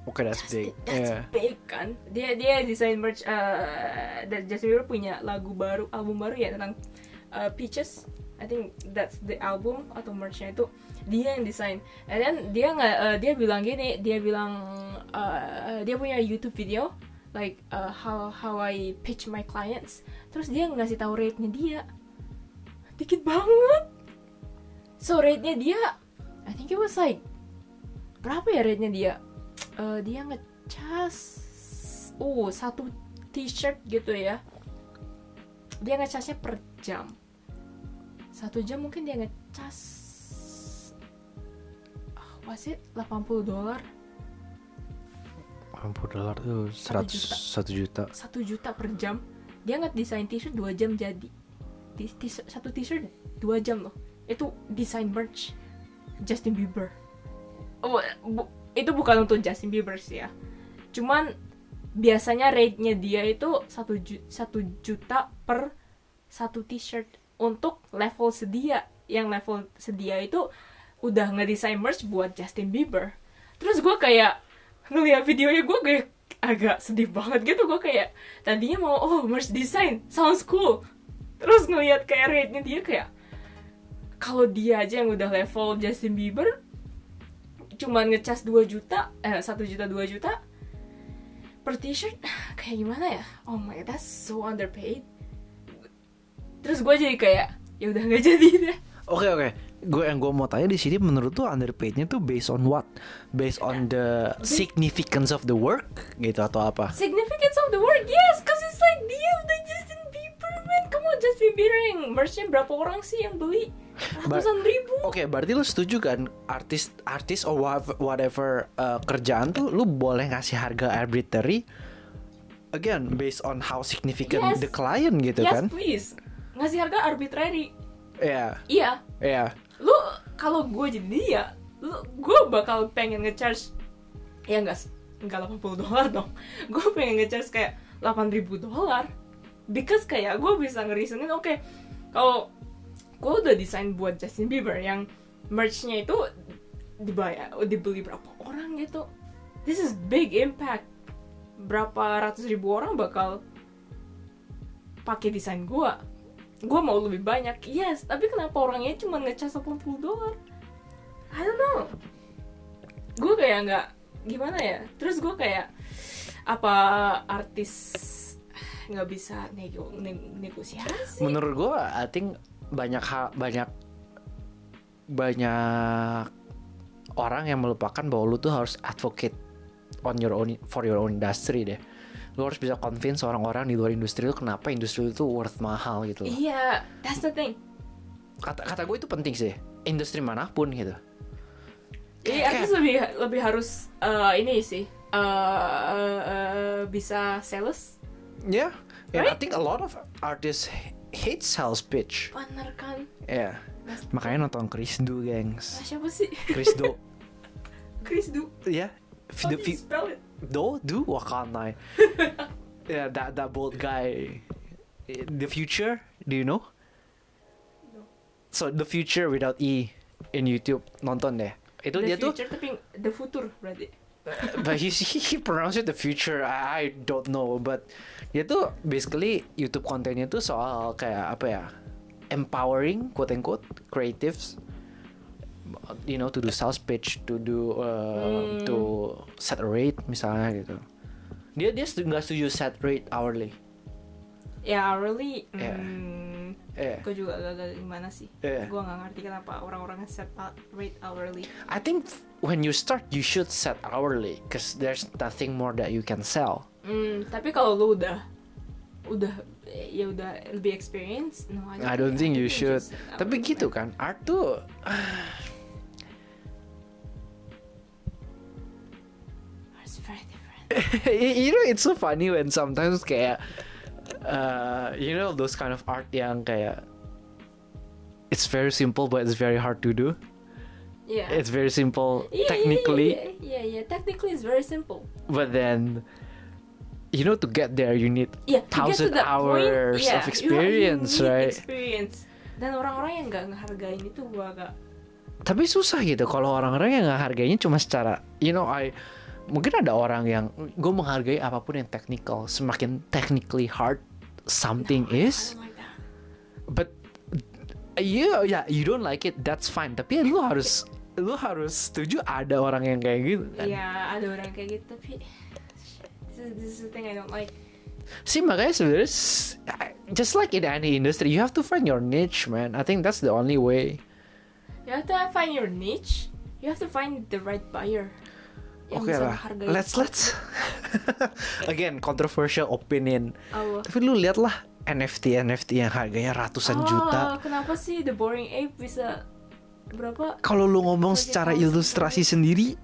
Oke that's Justin, big. that's yeah. big kan? Dia dia desain merch dan Justin Bieber punya lagu baru album baru ya tentang eh, Peaches. I think that's the album atau merchnya itu dia yang desain. And then dia nggak eh, dia bilang gini dia bilang eh, dia punya YouTube video like eh, how how I pitch my clients. Terus dia ngasih tahu rate-nya dia. Dikit banget so rate-nya dia I think it was like berapa ya rate-nya dia? Eh, dia ngecas uh satu t-shirt gitu ya. Dia ngecasnya per jam. Satu jam mungkin dia ngecas ah, was it? 80 dolar. 80 dolar tuh 100 juta. 1 juta. satu juta per jam. Dia nggak desain t-shirt dua jam jadi. T- t- satu t-shirt dua jam loh itu desain merch Justin Bieber. Oh, bu- itu bukan untuk Justin Bieber sih ya. Cuman biasanya rate-nya dia itu satu ju- juta per satu t-shirt. Untuk level sedia yang level sedia itu udah ngedesain merch buat Justin Bieber. Terus gue kayak ngeliat videonya gue kayak agak sedih banget gitu. Gue kayak tadinya mau oh merch design sounds cool. Terus ngeliat kayak rate-nya dia kayak kalau dia aja yang udah level Justin Bieber cuman ngecas 2 juta eh 1 juta 2 juta per t-shirt kayak gimana ya? Oh my god that's so underpaid. Terus gue jadi kayak ya udah nggak jadi deh. Oke oke, gue yang gue mau tanya di sini menurut tuh underpaidnya tuh based on what? Based on the significance of the work gitu atau apa? significance of the work yes cause it's like dia udah Justin Bieber man. Kamu Justin Bieber yang merchnya berapa orang sih yang beli ratusan ribu. Oke, berarti lu setuju kan artis artis or wha- whatever uh, kerjaan tuh lu boleh ngasih harga arbitrary again based on how significant Yes. the client gitu yes kan? please. Ngasih harga arbitrary. Iya, iya. Iya. lu kalau gue jadi dia lu gue bakal pengen ngecharge ya enggak enggak 80 dolar dong. Gue pengen ngecharge kayak 8000 dolar. Because kayak gue bisa ngerisenin oke kalau gue udah desain buat Justin Bieber yang merchnya itu dibayar dibeli berapa orang gitu. This is big impact. Berapa ratus ribu orang bakal pakai desain gue gue mau lebih banyak yes. Tapi kenapa orangnya cuma ngecas 80 dolar? I don't know. Gue kayak nggak gimana ya? Terus gue kayak apa artis nggak bisa nego, ne- negosiasi? Menurut gue, I think banyak hal banyak banyak orang yang melupakan bahwa lu tuh harus advocate on your own for your own industry deh. Lu harus bisa convince orang-orang di luar industri lu kenapa industri lu tuh worth mahal gitu. loh. iya that's the thing Kata kata gue itu penting sih. Industri mana pun gitu. jadi Kayak- artis lebih lebih harus eh, ini sih eh, eh, eh, bisa sales Yeah, and I Right? think a lot of artists hate sales pitch. bener kan Yeah, makanya nonton Chris Do, ah, gengs. siapa sih Chris Do, Chris Du yeah, how the do you spell it Do do wakanai. yeah, that that bold guy. The future, do you know? So the future without e in YouTube nonton deh. Itu the dia tuh, future tapi the future berarti but he, he he pronounce it the future. I, I don't know, but dia tuh basically YouTube kontennya tuh soal kayak apa ya, empowering quote unquote creatives. You know to do sales pitch, to do uh, Hmm. to set a rate misalnya gitu. Dia dia nggak setuju set rate hourly. ya hourly Yeah. hmm, Eh, gue juga agak gimana sih Yeah. gue nggak ngerti kenapa orang-orang set rate hourly I think when you start you should set hourly, cause there's nothing more that you can sell. Hmm, tapi kalau lu udah udah ya udah lebih experience no I don't think you should. Tapi gitu kan, art tuh It's very different you know it's so funny when sometimes kayak uh, you know those kind of art yang kayak it's very simple but it's very hard to do. yeah. It's very simple Yeah, yeah, technically, yeah, yeah, yeah, technically it's very simple. But then you know to get there you need yeah to get to thousand that point, hours yeah, of you- experience, you need right? experience. Dan orang-orang yang nggak ngehargain itu gue agak Tapi susah gitu kalau orang-orang yang nggak hargainya cuma secara you know I mungkin ada orang yang gue menghargai apa pun yang technical semakin technically hard something is like but you ya you don't like it that's fine tapi lu harus lu harus setuju ada orang yang kayak gitu kan Iya, ada orang kayak gitu tapi this is, this is the thing I don't like. sih makanya sebenarnya just like in any industry you have to find your niche man I think that's the only way You have to find your niche. You have to find the right buyer. Oke bisa lah. let's let's. Again controversial opinion. Apa? tapi lu lihat lah NFT NFT yang harganya ratusan Oh, juta. Kenapa sih The Boring Ape bisa berapa? kalau lu ngomong secara ilustrasi sendiri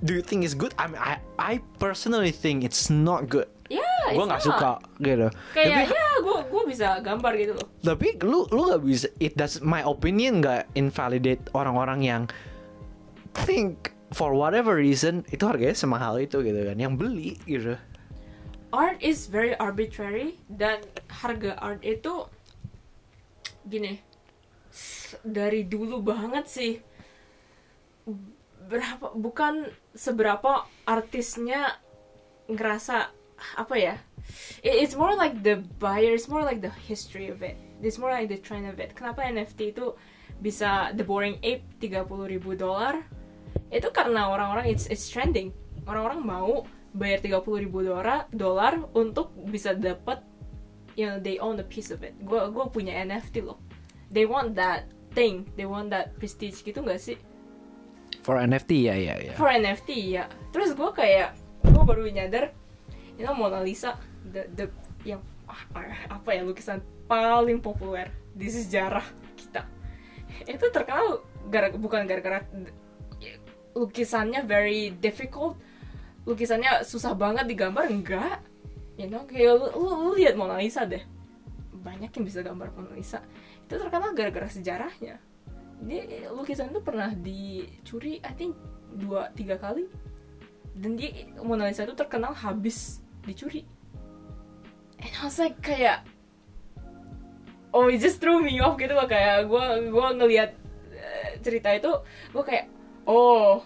do you think it's good? I mean, I I personally think it's not good. Ya gue it's nggak suka gitu. Kayak tapi ya gue gue bisa gambar gitu loh. Tapi lu lu nggak bisa it does my opinion nggak invalidate orang-orang yang think for whatever reason itu harganya semahal itu gitu kan. Yang beli gitu. Art is very arbitrary dan harga art itu gini dari dulu banget sih. Berapa bukan seberapa artisnya ngerasa apa ya It- it's more like the buyer it's more like the history of it. It's more like the trend of it. Kenapa NFT itu bisa the boring ape 30 ribu dolar itu karena orang-orang it's, it's trending. Orang-orang mau bayar 30 ribu dolar dolar untuk bisa dapat you know they own a piece of it. Gue gua punya NFT loh. They want that thing. They want that prestige gitu gak sih? For NFT ya ya ya. For NFT ya. Terus gue kayak gue baru nyadar you know Mona Lisa the the yang ah, apa ya lukisan paling populer di sejarah kita. Itu terkenal gara bukan gara-gara lukisannya very difficult. Lukisannya susah banget digambar enggak. You know kayak lu, lu, lu lihat Mona Lisa deh. Banyak yang bisa gambar Mona Lisa. Itu terkenal gara-gara sejarahnya. Dia lukisan itu pernah dicuri I think dua tiga kali. Dan dia Mona Lisa itu terkenal habis dicuri. And I was like kayak oh it just threw me off gitu loh. Kayak gue gue ngelihat eh, cerita itu gue kayak oh.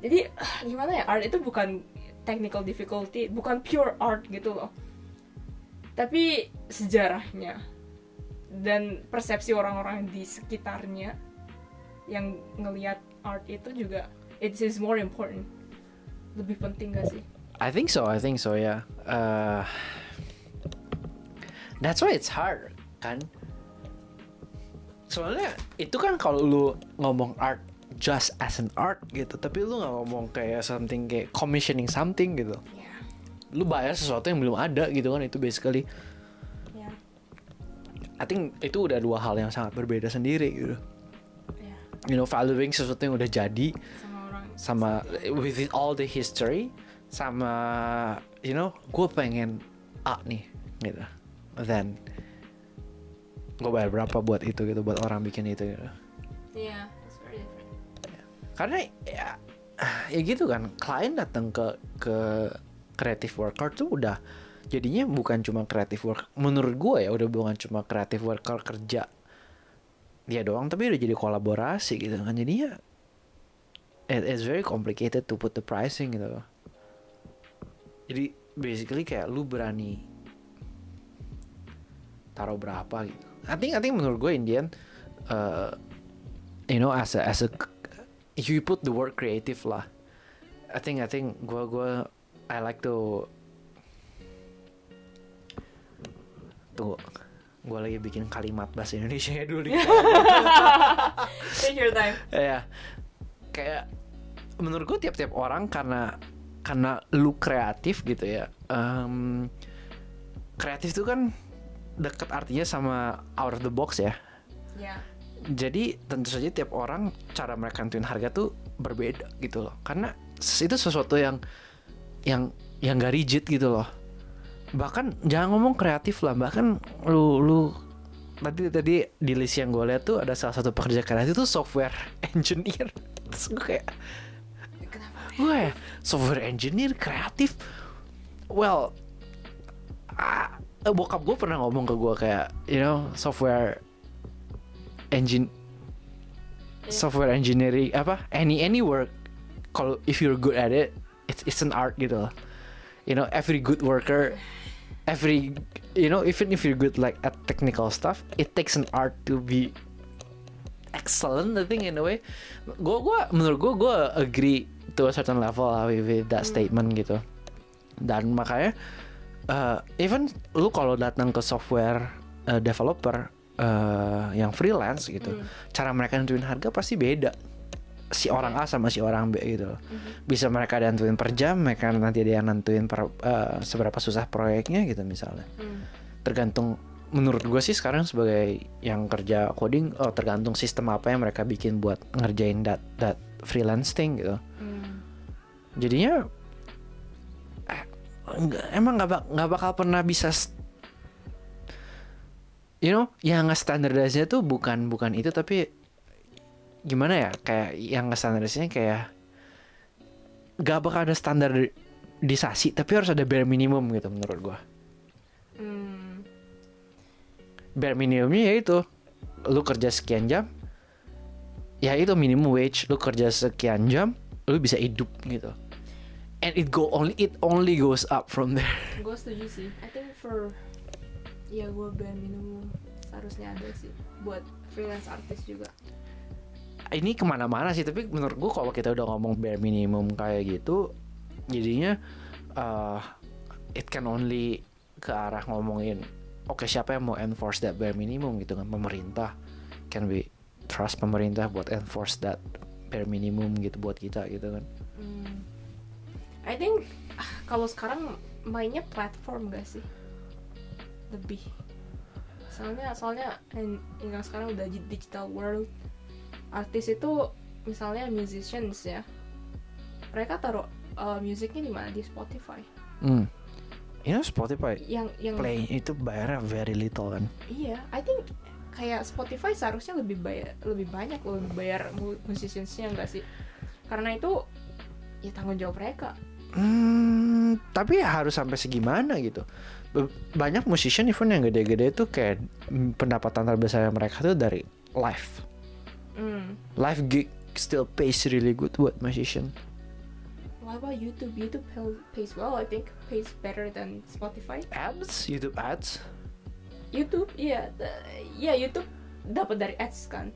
Jadi gimana ya art itu bukan technical difficulty bukan pure art gitu loh. Tapi sejarahnya dan persepsi orang-orang di sekitarnya yang ngelihat art itu juga it is more important. Lebih penting gak sih? I think so I think so ya Eh, that's why it's hard kan? Soalnya itu kan kalau lu ngomong art just as an art gitu. Tapi lu nggak ngomong kayak something kayak commissioning something gitu. Ya lu bayar sesuatu yang belum ada gitu kan itu basically. Ya I think itu udah dua hal yang sangat berbeda sendiri gitu. Ya you know valuing sesuatu yang udah jadi sama orang. sama with it all the history sama you know gue pengen A nih gitu. Then gue bayar berapa buat itu gitu buat orang bikin itu gitu karena ya ya gitu kan klien datang ke ke creative worker tuh udah jadinya bukan cuma creative work menurut gue ya udah bukan cuma creative worker kerja dia doang tapi udah jadi kolaborasi gitu kan. Jadinya it, it's very complicated to put the pricing gitu. Loh jadi basically kayak lu berani taruh berapa gitu. I think I think menurut gue Indian uh, you know as a as a you put the word creative lah. I think I think gue gue I like to tunggu gue lagi bikin kalimat bahasa Indonesia ya dulu take your time. Ya kayak menurut gue tiap-tiap orang karena karena lu kreatif gitu ya em, kreatif itu kan deket artinya sama out of the box ya. Ya jadi tentu saja tiap orang cara mereka nentuin harga tuh berbeda gitu loh. Karena itu sesuatu yang yang yang gak rigid gitu loh. Bahkan jangan ngomong kreatif lah. Bahkan lu lu tadi tadi di list yang gue lihat tuh ada salah satu pekerja kreatif tuh software engineer. Terus gue kayak kenapa gue ya? software engineer kreatif? Well ah, bokap gue pernah ngomong ke gue kayak you know software engine software engineering apa? Any any work kalau if you're good at it it's it's an art gitu. Loh you know every good worker every you know even if you're good like at technical stuff it takes an art to be excellent I think in a way. Gue gua menurut gue gue agree to a certain level lah with, with that statement gitu. Dan makanya uh, even lu kalau datang ke software uh, developer uh, yang freelance gitu Hmm. cara mereka nentuin harga pasti beda si orang A sama si orang B gitu loh. bisa mereka nentuin per jam mereka nanti ada yang nentuin per, uh, seberapa susah proyeknya gitu misalnya Hmm. tergantung menurut gue sih sekarang sebagai yang kerja coding oh tergantung sistem apa yang mereka bikin buat ngerjain that that freelance thing gitu Hmm. jadinya eh, emang nggak bak- bakal pernah bisa you know yang standarisasinya tuh bukan bukan itu tapi gimana ya? Kayak yang standarisasinya kayak gak bakal ada standarisasi tapi harus ada bare minimum gitu menurut gua. Hmm. bare minimumnya ya itu. Lu kerja sekian jam ya itu minimum wage. Lu kerja sekian jam lu bisa hidup gitu. And it go only it only goes up from there. Gue setuju sih. I think for ya gue bare minimum seharusnya ada sih buat freelance artist juga. Ini ke mana-mana sih tapi menurut gua kalau kita udah ngomong bare minimum kayak gitu jadinya uh, it can only ke arah ngomongin oke siapa yang mau enforce that bare minimum gitu kan? Pemerintah. Can we trust pemerintah buat enforce that bare minimum gitu buat kita gitu kan? Hmm. I think ah, kalau sekarang mainnya platform gak sih lebih. Soalnya soalnya yang, sekarang udah di- digital world artis itu misalnya musicians ya mereka taruh uh, musiknya di mana? Di Spotify. Hmm. you know Spotify. Yang yang play itu bayarnya very little kan? Iya I think kayak Spotify seharusnya lebih bayar lebih banyak loh lebih bayar mu- musiciansnya enggak sih? Karena itu ya tanggung jawab mereka. Hmm, tapi ya harus sampai segimana gitu. Banyak musician even yang gede-gede itu kayak mm, pendapatan terbesar mereka tuh dari live. hmm. Live gig still pays really good buat musician. What about YouTube? YouTube pay- pays well, I think. Pays better than Spotify. Ads, YouTube ads. YouTube, iya, the- iya YouTube dapat dari ads kan.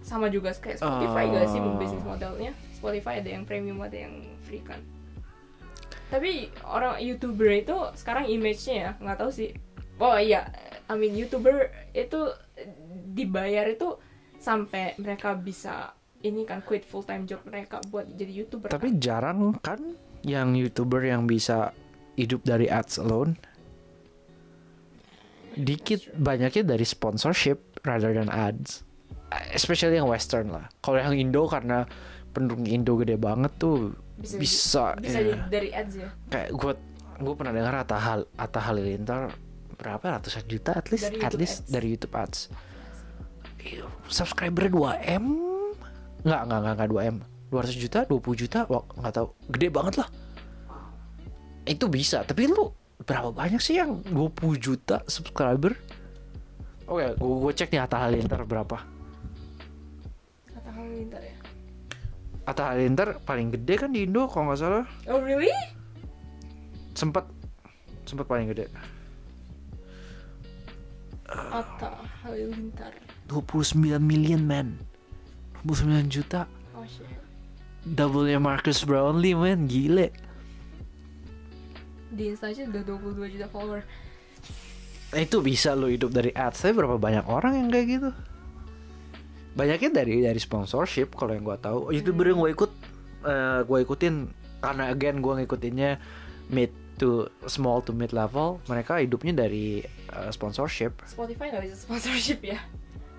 Sama juga kayak Spotify gak sih Oh. bisnis modelnya? Spotify ada yang premium, ada yang free kan. Tapi orang YouTuber itu sekarang image-nya ya, nggak tahu sih. Oh iya, I mean YouTuber itu dibayar itu sampai mereka bisa ini kan quit full time job mereka buat jadi YouTuber. kan. Tapi jarang kan yang YouTuber yang bisa hidup dari ads alone. Dikit banyaknya dari sponsorship rather than ads. Especially yang western lah. Kalau yang Indo karena penduduk Indo gede banget tuh bisa bisa, bisa ya. dari ads ya. kayak gue gue pernah dengar Atta Hal Atta Halilintar berapa ratusan juta at least Dari at YouTube least ads. dari YouTube ads Iya, subscriber 2 m nggak nggak nggak nggak 2 m 200 juta 20 juta wah nggak tahu gede banget lah itu bisa tapi lu berapa banyak sih yang 20 juta subscriber oke gue gue cek nih Atta Halilintar berapa Kata Halilintar ya. Atta Halilintar paling gede kan di Indo kalau nggak salah. Oh really? sempat sempat paling gede. Atta Halilintar. 29 million man. 29 juta. Oh shit. double nya Marcus Brownlee man. Gile. Di Instagram udah 22 juta follower. Nah, itu bisa lo hidup dari ads. Tapi berapa banyak orang yang kayak gitu banyaknya dari dari sponsorship kalau yang gua tahu youtuber yang gue ikut eh gue ikutin karena again gue ngikutinnya mid to small to mid level mereka hidupnya dari eh, sponsorship Spotify nggak bisa sponsorship ya?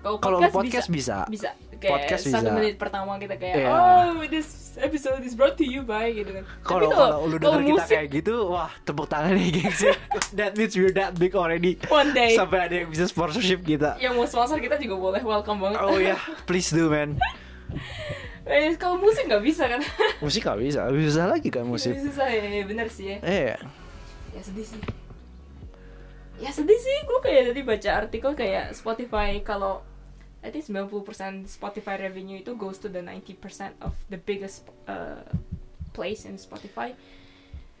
Kalau lu podcast bisa, bisa. Kayak Podcast satu bisa. menit pertama kita kayak Iya. oh this episode is brought to you by gitu kan. kalau kalau lu denger kita musik kayak gitu wah tepuk tangan nih gengs that means we're that big already one day sampai ada yang bisa sponsorship kita yang mau sponsor kita juga boleh welcome banget. oh ya please do man Eh, kalau musik nggak bisa kan? musik gak bisa bisa lagi kan musik Susah ya, bener sih ya. eh ya sedih sih ya sedih sih gue kayak tadi baca artikel kayak Spotify kalau I think 90% Spotify revenue itu goes to the 90% of the biggest uh, place in Spotify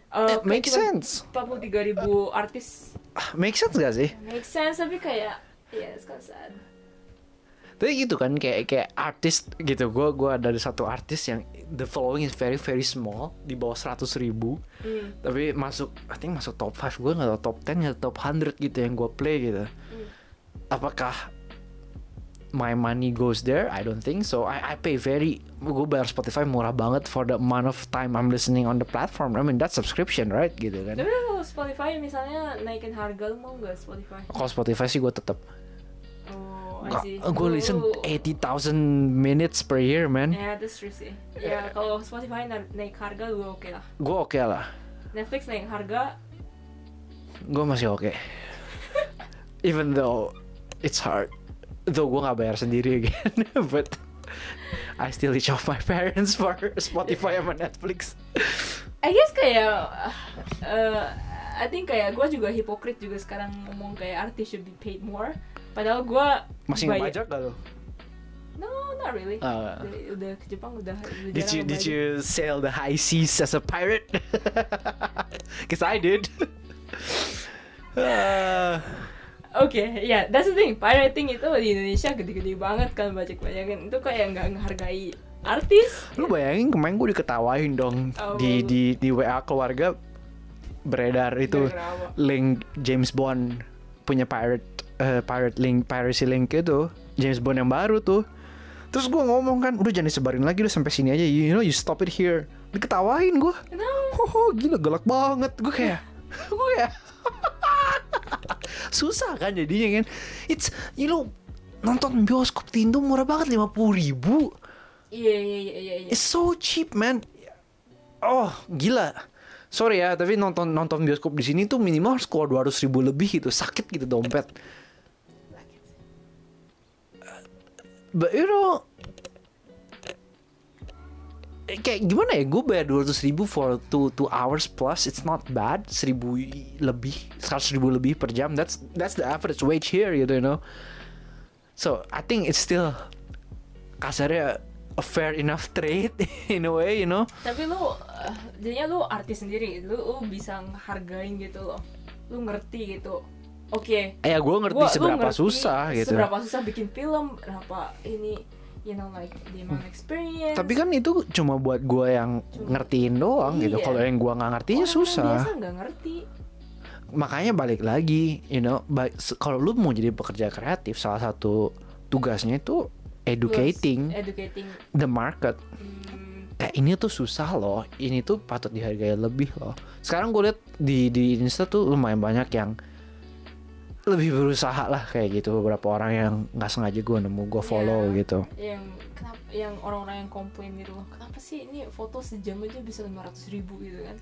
Uh, It makes sense 43 ribu artis make sense gak sih make sense tapi kayak ya it's kind of sad Tapi gitu kan kayak kayak artis gitu. Gue gua ada satu artis yang the following is very very small di bawah 100 ribu. Hmm. Tapi masuk, I think masuk top 5 gue nggak tahu top 10 ya top 100 gitu yang gue play gitu. Hmm. Apakah my money goes there? I don't think so. I I pay very gue bayar Spotify murah banget for the amount of time I'm listening on the platform. I mean that's subscription right gitu kan. tapi kalau Spotify misalnya naikin harga lu mau nggak Spotify Kalau Spotify sih gue tetap oh gue listen Lu- 80,000 minutes per year man Ya, that's true sih. Ya, kalau Spotify na- naik harga gue oke lah. gue oke lah Netflix naik harga, gue masih oke even though it's hard though gue nggak bayar sendiri again but I still reach off my parents for Spotify sama Netflix I guess kayak, uh, I think kayak gue juga hipokrit juga sekarang ngomong kayak artis should be paid more. Padahal gue masih bayar- ngebajak gak lo? No, not really. Ah. udah, udah ke Jepang udah. udah Did you did you sail the high seas as a pirate? Cause I did. Ah. Oke, ya, that's the thing. Pirating itu di Indonesia gede-gede banget kan bajak-bajakan. Itu kayak nggak menghargai artis. lu bayangin kemarin gue diketawain dong Oh. di di di WA keluarga beredar itu link James Bond punya pirate eh, pirate link piracy link itu James Bond yang baru tuh terus gue ngomong kan udah jangan disebarin lagi udah sampai sini aja you know you stop it here diketawain gue Kenapa? oh, gila galak banget gue kayak gue kayak susah kan jadinya kan it's you know nonton bioskop di Indo murah banget lima ribu Iya, iya, iya, iya. iya. It's so cheap, man. Oh, gila. Sorry ya, tapi nonton nonton bioskop di sini tuh minimal harus keluar 200 ribu lebih gitu. Sakit gitu dompet. But you know, kayak gimana ya? Gue bayar 200 ribu for two, two hours plus. It's not bad. 1000 lebih, 100 ribu lebih per jam. That's that's the average wage here, you know. So I think it's still kasarnya a fair enough trade in a way, you know. Tapi lu, uh, jadinya lu artis sendiri. Lu, lu bisa ngehargain gitu loh. Lu ngerti gitu. Oke. Ya gue ngerti Gua- gua seberapa ngerti susah gitu. Seberapa susah bikin film. Kenapa ini, you know, like the amount of experience. Tapi kan itu cuma buat gue yang ngertiin doang gitu. Iya. Kalau yang gue nggak ngerti ya susah. biasa nggak ngerti. Makanya balik lagi, you know, kalau lu mau jadi pekerja kreatif, salah satu tugasnya itu educating Terus educating. the market. hmm, Kayak ini tuh susah loh, ini tuh patut dihargai lebih loh. Sekarang gue liat di di Insta tuh lumayan banyak yang lebih berusaha lah kayak gitu. Beberapa orang yang nggak sengaja gue nemu gue follow Iya. gitu. Yang kenapa yang orang-orang yang komplain gitu loh kenapa sih ini foto sejam aja bisa 500 ribu? gitu kan.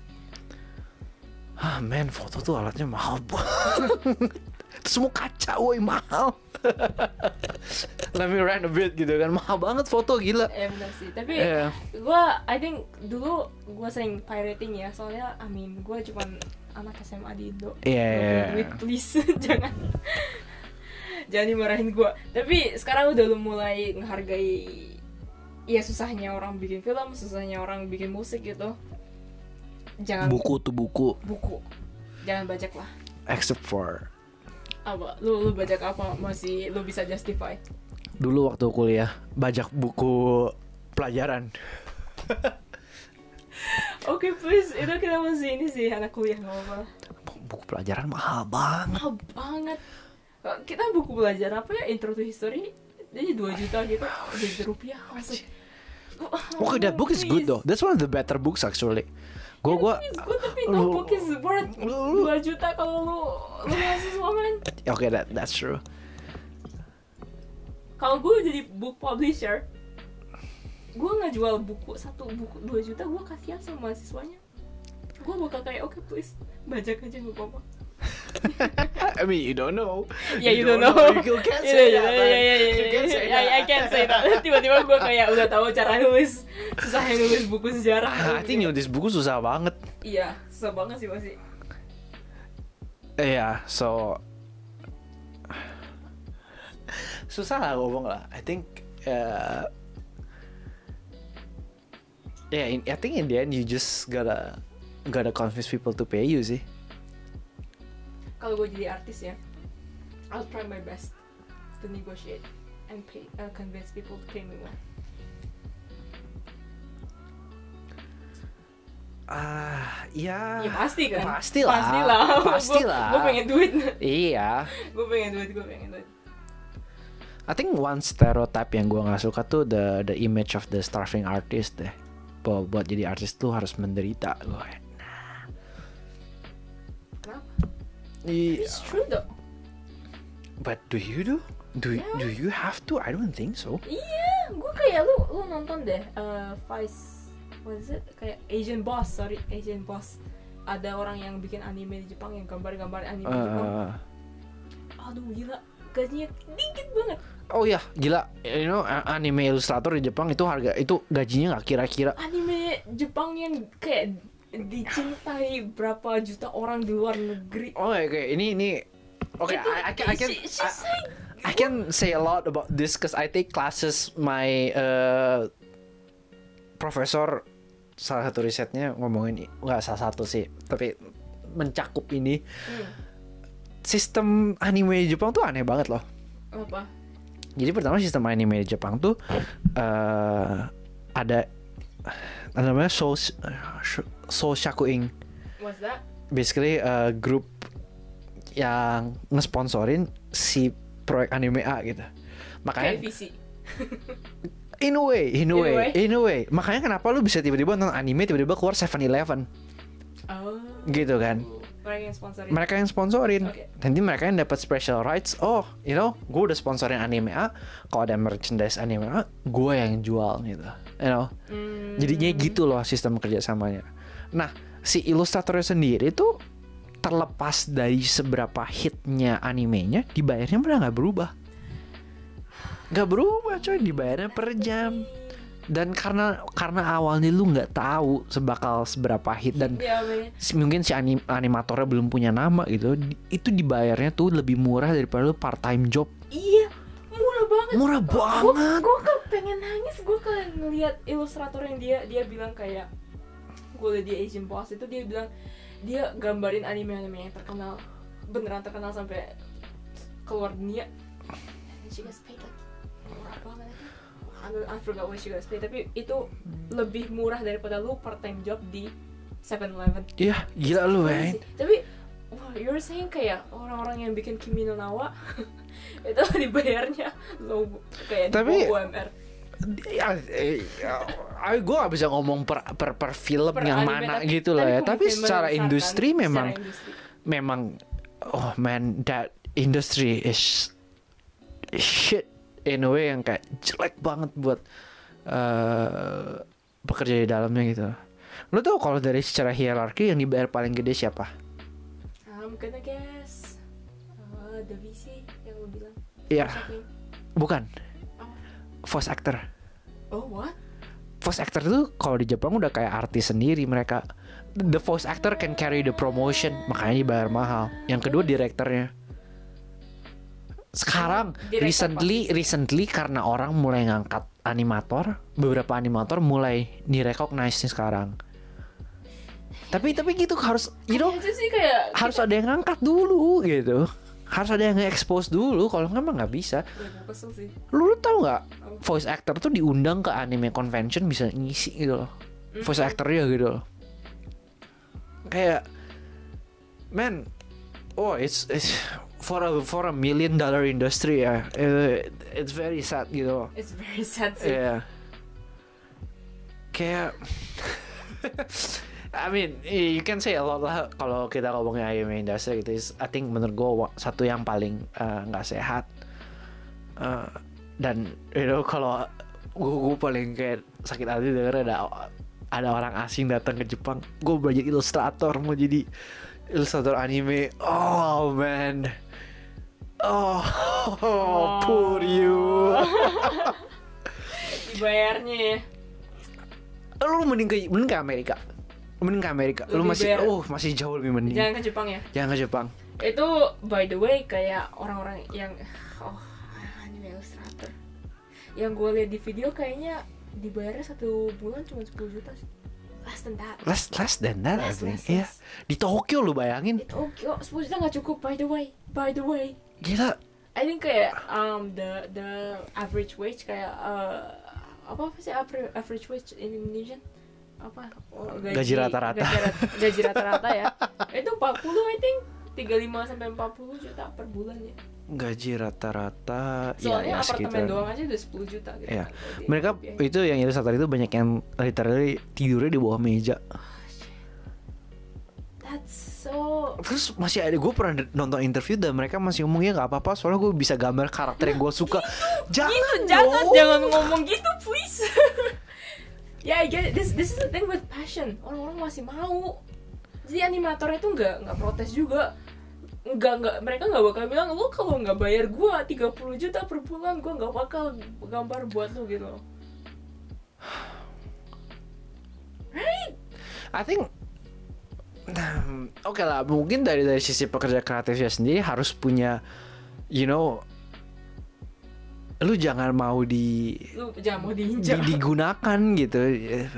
Ah men foto tuh alatnya mahal banget. Semua kaca woi mahal. Let me rant a bit gitu kan Mahal banget foto gila. Eh benar sih. Tapi Iya. gua I think dulu gua sering pirating ya soalnya I mean gua cuman anak SMA di Indo. Iya, Gak iya, duit please. Jangan. Jangan dimarahin gua. Tapi sekarang udah lu mulai menghargai ya susahnya orang bikin film susahnya orang bikin musik gitu. Jangan Buku tuh buku. Buku. Jangan bajak lah. Except for apa? Lu lu bajak apa? Masih lu bisa justify? Dulu waktu kuliah Bajak buku pelajaran oke please itu kita masih ini sih anak kuliah nggak apa-apa. Buku pelajaran mahal banget. Mahal banget. Eh, kita buku belajar apa ya? Intro to history. Jadi 2 juta gitu. 2 juta rupiah oh, Okay that book is good though. That's one of the better books actually. Gue good tapi lu- book is worth 2 juta kalau lu lu mahasiswa man. Oke that that's true. Kalau gue jadi book publisher gue nggak jual buku satu buku 2 juta gue kasihan sama mahasiswanya gue bakal kayak oke please bajak aja nggak apa-apa I mean you don't know Ya you don't know. You can't say iya, that man. iya, iya, You can't say I, I that. can't say that. Tiba-tiba gue kayak udah tahu cara nulis susahnya nulis buku sejarah. Ah, I think nulis buku susah banget Iya, susah banget sih pasti. Iya, so susah lah ngomong lah. I think, uh, yeah, in- I think in the end you just gotta gotta convince people to pay you sih. Kalau gue jadi artis ya, I'll try my best to negotiate and pay, uh, convince people to pay me more. Ah, iya. Ya pasti kan? Pastilah. Pastilah. Pastilah. Gue pengen duit. Iya. gue pengen duit, gue pengen duit. I think one stereotype yang gua nggak suka tuh the the image of the starving artist deh. Bahwa buat jadi artis tuh harus menderita. Gue Kenapa? Iya. It's true though. But do you do? Do do you have to? I don't think so. Iya, gue kayak lu lu nonton deh eh, Vice what is it? Kayak Asian Boss, sorry, Asian Boss. Ada orang yang bikin anime di Jepang yang gambar-gambar anime di Jepang. Uh, Aduh gila, gajinya dikit banget. Oh ya, gila. You know, anime ilustrator di Jepang itu harga itu gajinya nggak kira-kira. Anime Jepang yang kayak dicintai berapa juta orang di luar negeri. Oh, oke. Ini ini Oke, Itu- I, I can I can she- I, like- I can say a lot about this because I take classes my uh, profesor salah satu risetnya ngomongin nggak salah satu sih tapi mencakup ini Hmm, sistem anime Jepang tuh aneh banget loh apa? Jadi pertama sistem anime di Jepang tuh eh ada ada namanya Soul Soul Shakuing What's that? basically uh, grup yang ngesponsorin si proyek anime A gitu. Makanya in a way, in a way, in a way. Makanya kenapa lu bisa tiba-tiba nonton anime tiba-tiba keluar 7-Eleven Oh. gitu kan. Mereka yang sponsorin. Mereka yang sponsorin. Oke. Nanti mereka yang dapat special rights. Oh, you know, gue udah sponsorin anime A. Kalau ada merchandise anime A, gue yang jual gitu. You know. Hmm. Jadinya gitu loh sistem kerjasamanya. Nah, si ilustratornya sendiri tuh terlepas dari seberapa hitnya animenya, dibayarnya benar nggak berubah. Nggak berubah coy, dibayarnya per jam. Dan karena karena awalnya lu nggak tahu sebakal seberapa hit dan s- mungkin si anim- animatornya belum punya nama gitu, itu dibayarnya tuh lebih murah daripada lu part time job. Iya, murah banget. Murah banget. Gue pengen nangis gue kan ngelihat ilustrator yang dia dia bilang kayak gue liat di Asian Boss itu dia bilang dia gambarin anime-anime yang terkenal beneran terkenal sampai keluar dunia. And she gets paid like murah banget. I, forgot what she paid tapi itu lebih murah daripada lu part time job di 7-Eleven. Iya, gila lu, men. Tapi wah, you're saying kayak orang-orang yang bikin Kimi no Nawa itu dibayarnya low kayak Tapi- di UMR. ya, eh, ya, gue gak bisa ngomong per per, per film Per yang anime, mana tapi- gitu lah ya. Tapi secara kan, industri secara memang industri. memang oh man that industry is shit in a way yang kayak jelek banget buat eh pekerja di dalamnya gitu. Lo tau kalau dari secara hierarki yang dibayar paling gede siapa? I'm gonna guess uh, the VC yang lu bilang. Iya, Siapa? bukan. Oh. Voice actor. Oh what? Voice actor tuh kalau di Jepang udah kayak artis sendiri mereka. The voice actor can carry the promotion, makanya dibayar mahal. Yang kedua direkturnya. Sekarang Direktur recently recently karena orang mulai ngangkat animator, beberapa animator mulai direcognize nih sekarang. Tapi tapi gitu harus you know sih kayak harus ada yang ngangkat dulu gitu. Harus ada yang nge-expose dulu kalau nggak mah nggak bisa. Ya. Lu, lu tau nggak voice actor tuh diundang ke anime convention bisa ngisi gitu loh. Voice Mhm. actornya gitu loh. Kayak man, oh it's it's for a for a million dollar industry ya. eh, it's very sad gitu. It's very sad sih. Iya. Kayak I mean, you can say a lot lah kalau kita ngomongin anime industry gitu. Is, I think menurut gue satu yang paling eh, nggak sehat. Eh, dan you know kalau gue gue paling kayak sakit hati denger ada ada orang asing datang ke Jepang. Gue belajar ilustrator mau jadi ilustrator anime. Oh man. Oh, poor you. Dibayarnya ya. lu mending ke mending ke Amerika mending ke Amerika lu Lebih masih bayar. oh masih jauh lebih mending Jangan ke Jepang ya. jangan ke Jepang Itu by the way kayak orang-orang yang oh anime illustrator. Yang gue lihat di video kayaknya dibayarnya satu bulan cuma 10 juta sih. Less than that. less less than that I Less, think less, iya less. di Tokyo lu bayangin Di Tokyo 10 juta nggak cukup by the way. By the way. Gila. I think kayak um the the average wage kayak uh, apa apa sih average, wage in Indonesian? Apa? Oh, Gaji rata-rata. gaji, rat- gaji rata-rata ya. Itu 40 I think. 35 sampai 40 juta per bulan ya. Gaji rata-rata soalnya ya, ya apartemen sekitar. doang aja udah 10 juta gitu. Iya. kan, kalau di mereka Indonesia. itu yang ilustrator itu banyak yang literally tidurnya di bawah meja. That That's so Terus masih ada gue pernah nonton interview dan mereka masih ngomong ya nggak apa-apa soalnya gue bisa gambar karakter yang gue suka. jangan gitu jangan dong. jangan ngomong gitu please ya I get it. this this is the thing with passion orang-orang masih mau jadi animatornya tuh nggak nggak protes juga nggak nggak mereka nggak bakal bilang lo kalau nggak bayar gua 30 juta per bulan gua nggak bakal gambar buat lo gitu right I think Hmm, Oke lah, mungkin dari dari sisi pekerja kreatifnya sendiri harus punya, you know, lu jangan mau di, lu jangan mau di- diinjak digunakan gitu,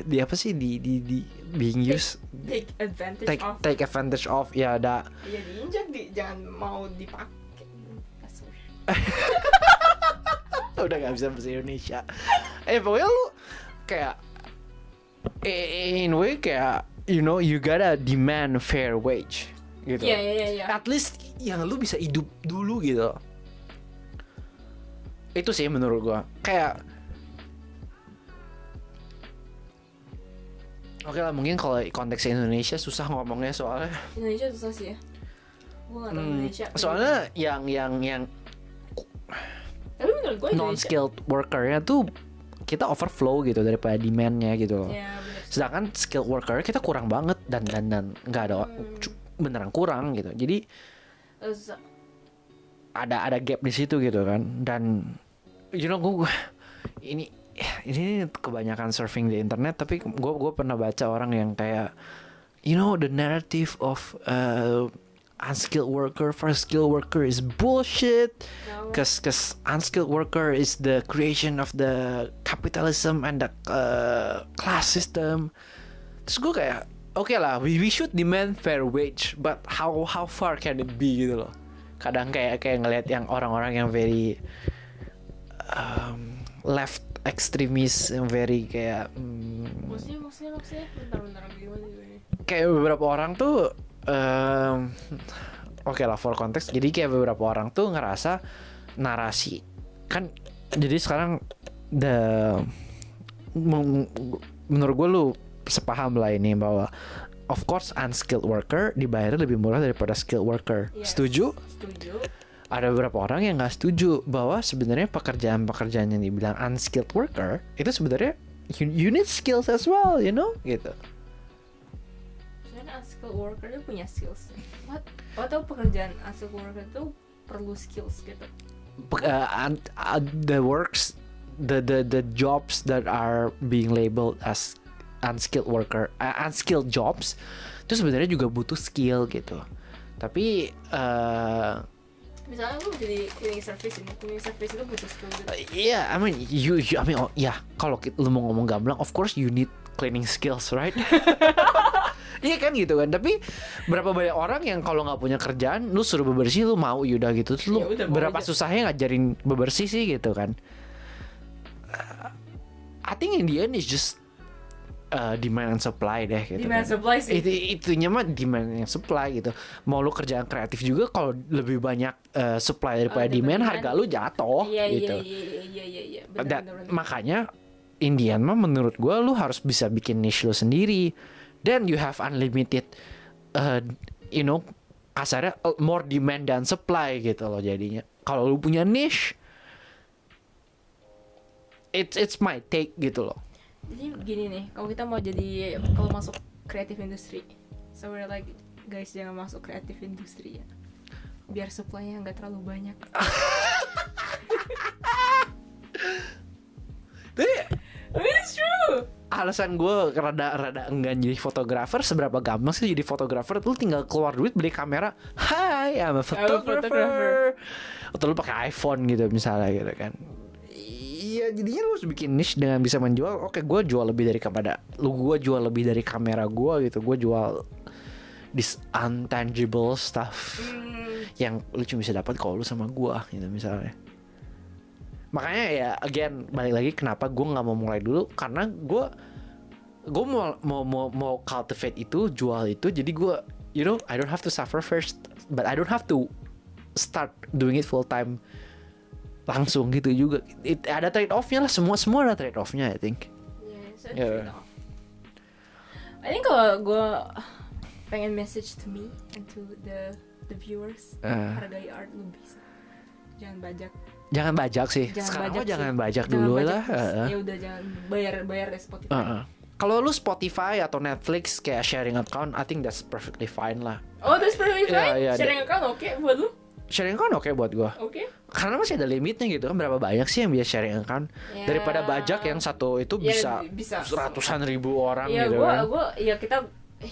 di apa sih? Di di di being used, take advantage take of. take advantage of ya ada. ya diinjak di jangan mau dipakai. Udah gak bisa bahasa Indonesia. Eh pokoknya lu kayak eh, in way kayak you know you gotta demand fair wage gitu Iya iya iya iya. at least yang lu bisa hidup dulu gitu itu sih menurut gua kayak Oke lah mungkin kalau konteks Indonesia susah ngomongnya soalnya Indonesia susah sih ya. Gak Hmm, Indonesia. soalnya yang yang yang tapi menurut gue non skilled workernya tuh kita overflow gitu daripada demandnya gitu loh. Bener. Sedangkan skilled worker kita kurang banget dan dan dan nggak ada Hmm. beneran kurang gitu. Jadi ada ada gap di situ gitu kan. Dan you know gue ini ini kebanyakan surfing di internet tapi gue gue pernah baca orang yang kayak you know the narrative of uh, unskilled worker for skilled worker is bullshit. Gawat. Cause, cause unskilled worker is the creation of the capitalism and the uh, class system. Terus gue kayak, oke lah, we, we should demand fair wage, but how how far can it be gitu loh. Kadang kayak kayak ngelihat yang orang-orang yang very um, left extremist, yang very kayak hmm, Maksudnya, maksudnya, maksudnya, bentar, bentar, gimana? kayak beberapa orang tuh em, oke lah for konteks jadi kayak beberapa orang tuh ngerasa narasi. Kan jadi sekarang the men- menurut gue lu sepaham lah ini bahwa of course unskilled worker dibayarnya lebih murah daripada skilled worker. Yes. setuju? Setuju. ada beberapa orang yang nggak setuju bahwa sebenarnya pekerjaan-pekerjaan yang dibilang unskilled worker itu sebenarnya you, you need skills as well you know? Gitu unskilled worker itu punya skills. What? Oh, tau pekerjaan unskilled worker itu perlu skills gitu. Uh, un- uh, the works the the the jobs that are being labeled as unskilled worker uh, unskilled jobs itu sebenarnya juga butuh skill gitu tapi uh, Misalnya lu jadi cleaning service ini, cleaning service itu butuh skill gitu. yeah I mean you, you I mean oh, ya kalau ki- lu mau ngomong gamblang of course you need cleaning skills right Iya kan gitu kan Tapi berapa banyak orang yang kalau nggak punya kerjaan Lu suruh bebersih lu mau yaudah gitu Terus lu Ya udah, berapa aja. susahnya ngajarin bebersih sih gitu kan Uh, I think in the end is just uh, Demand and supply deh gitu Demand kan. supply sih. Itu, itunya mah demand yang supply gitu Mau lu kerjaan kreatif juga Kalau lebih banyak uh, supply daripada Oh, daripada demand demand. Harga lu jatuh Iya, iya, gitu iya, iya, iya, iya, iya. Benar, dan makanya Indian mah menurut gue lu harus bisa bikin niche lu sendiri then you have unlimited uh, you know kasarnya more demand dan supply gitu loh jadinya kalau lu punya niche it's it's my take gitu loh Jadi gini nih, kalau kita mau jadi kalau masuk creative industry, so we're like guys jangan masuk creative industry ya, biar supply-nya nggak terlalu banyak. tapi it's true. alasan gue rada rada enggan jadi fotografer seberapa gampang sih jadi fotografer lu tinggal keluar duit beli kamera Hai I'm a photographer, photographer. atau lu pakai iPhone gitu misalnya gitu kan jadinya lu harus bikin niche dengan bisa menjual oke gue jual lebih dari kepada lu gue jual lebih dari kamera gue gitu. Gue jual this untangible stuff Hmm, yang lu cuma bisa dapat kalau lu sama gua gitu misalnya. Makanya ya again balik lagi kenapa gue nggak mau mulai dulu? Karena gue gue mau mau mau mau cultivate itu jual itu jadi gue you know I don't have to suffer first but I don't have to start doing it full time langsung gitu juga It- ada trade offnya lah semua semua ada trade offnya I think yeah, so Yeah. I think kalau gue pengen message to me and to the the viewers Eh. hargai art lu bisa jangan bajak Jangan bajak sih. Jangan Sekarang bajak jangan sih. bajak Jangan dulu bajak, lah. heeh. ya udah jangan bayar bayar deh Spotify Heeh. Kalau lu Spotify atau Netflix kayak sharing account, I think that's perfectly fine lah. oh that's perfectly Iya, fine iya, sharing account oke buat lu Sharing account oke buat gua. oke Karena masih ada limitnya gitu kan berapa banyak sih yang bisa sharing account Ya. daripada bajak yang satu itu Ya, bisa, bisa. ratusan ribu orang ya gitu gua kan. gua ya kita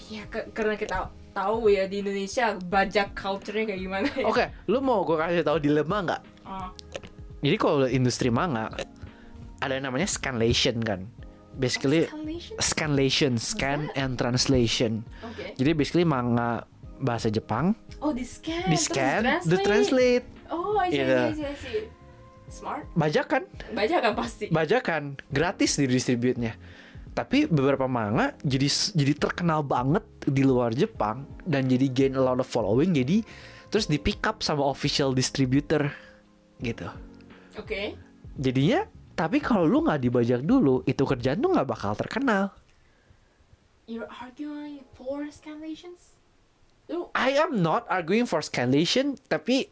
ya ke- karena kita tahu ya di Indonesia bajak culture-nya kayak gimana ya. Oke, lu mau gua kasih tahu dilema nggak? Oh, Jadi kalau industri manga ada yang namanya scanlation kan. Basically scanlation, scan and translation. Oke. Jadi basically manga bahasa Jepang Oh, di scan. di terus scan, di translate. Oh, I see, Iya. I see, I see. Smart. Bajakan, Baca kan pasti. bajakan, gratis di distribute-nya. Tapi beberapa manga jadi jadi terkenal banget di luar Jepang dan jadi gain a lot of following jadi terus di pick up sama official distributor gitu. Oke. Jadinya tapi kalau lu nggak dibajak dulu itu kerjaan tuh nggak bakal terkenal. You're arguing for scanlations? I am not arguing for scanlation tapi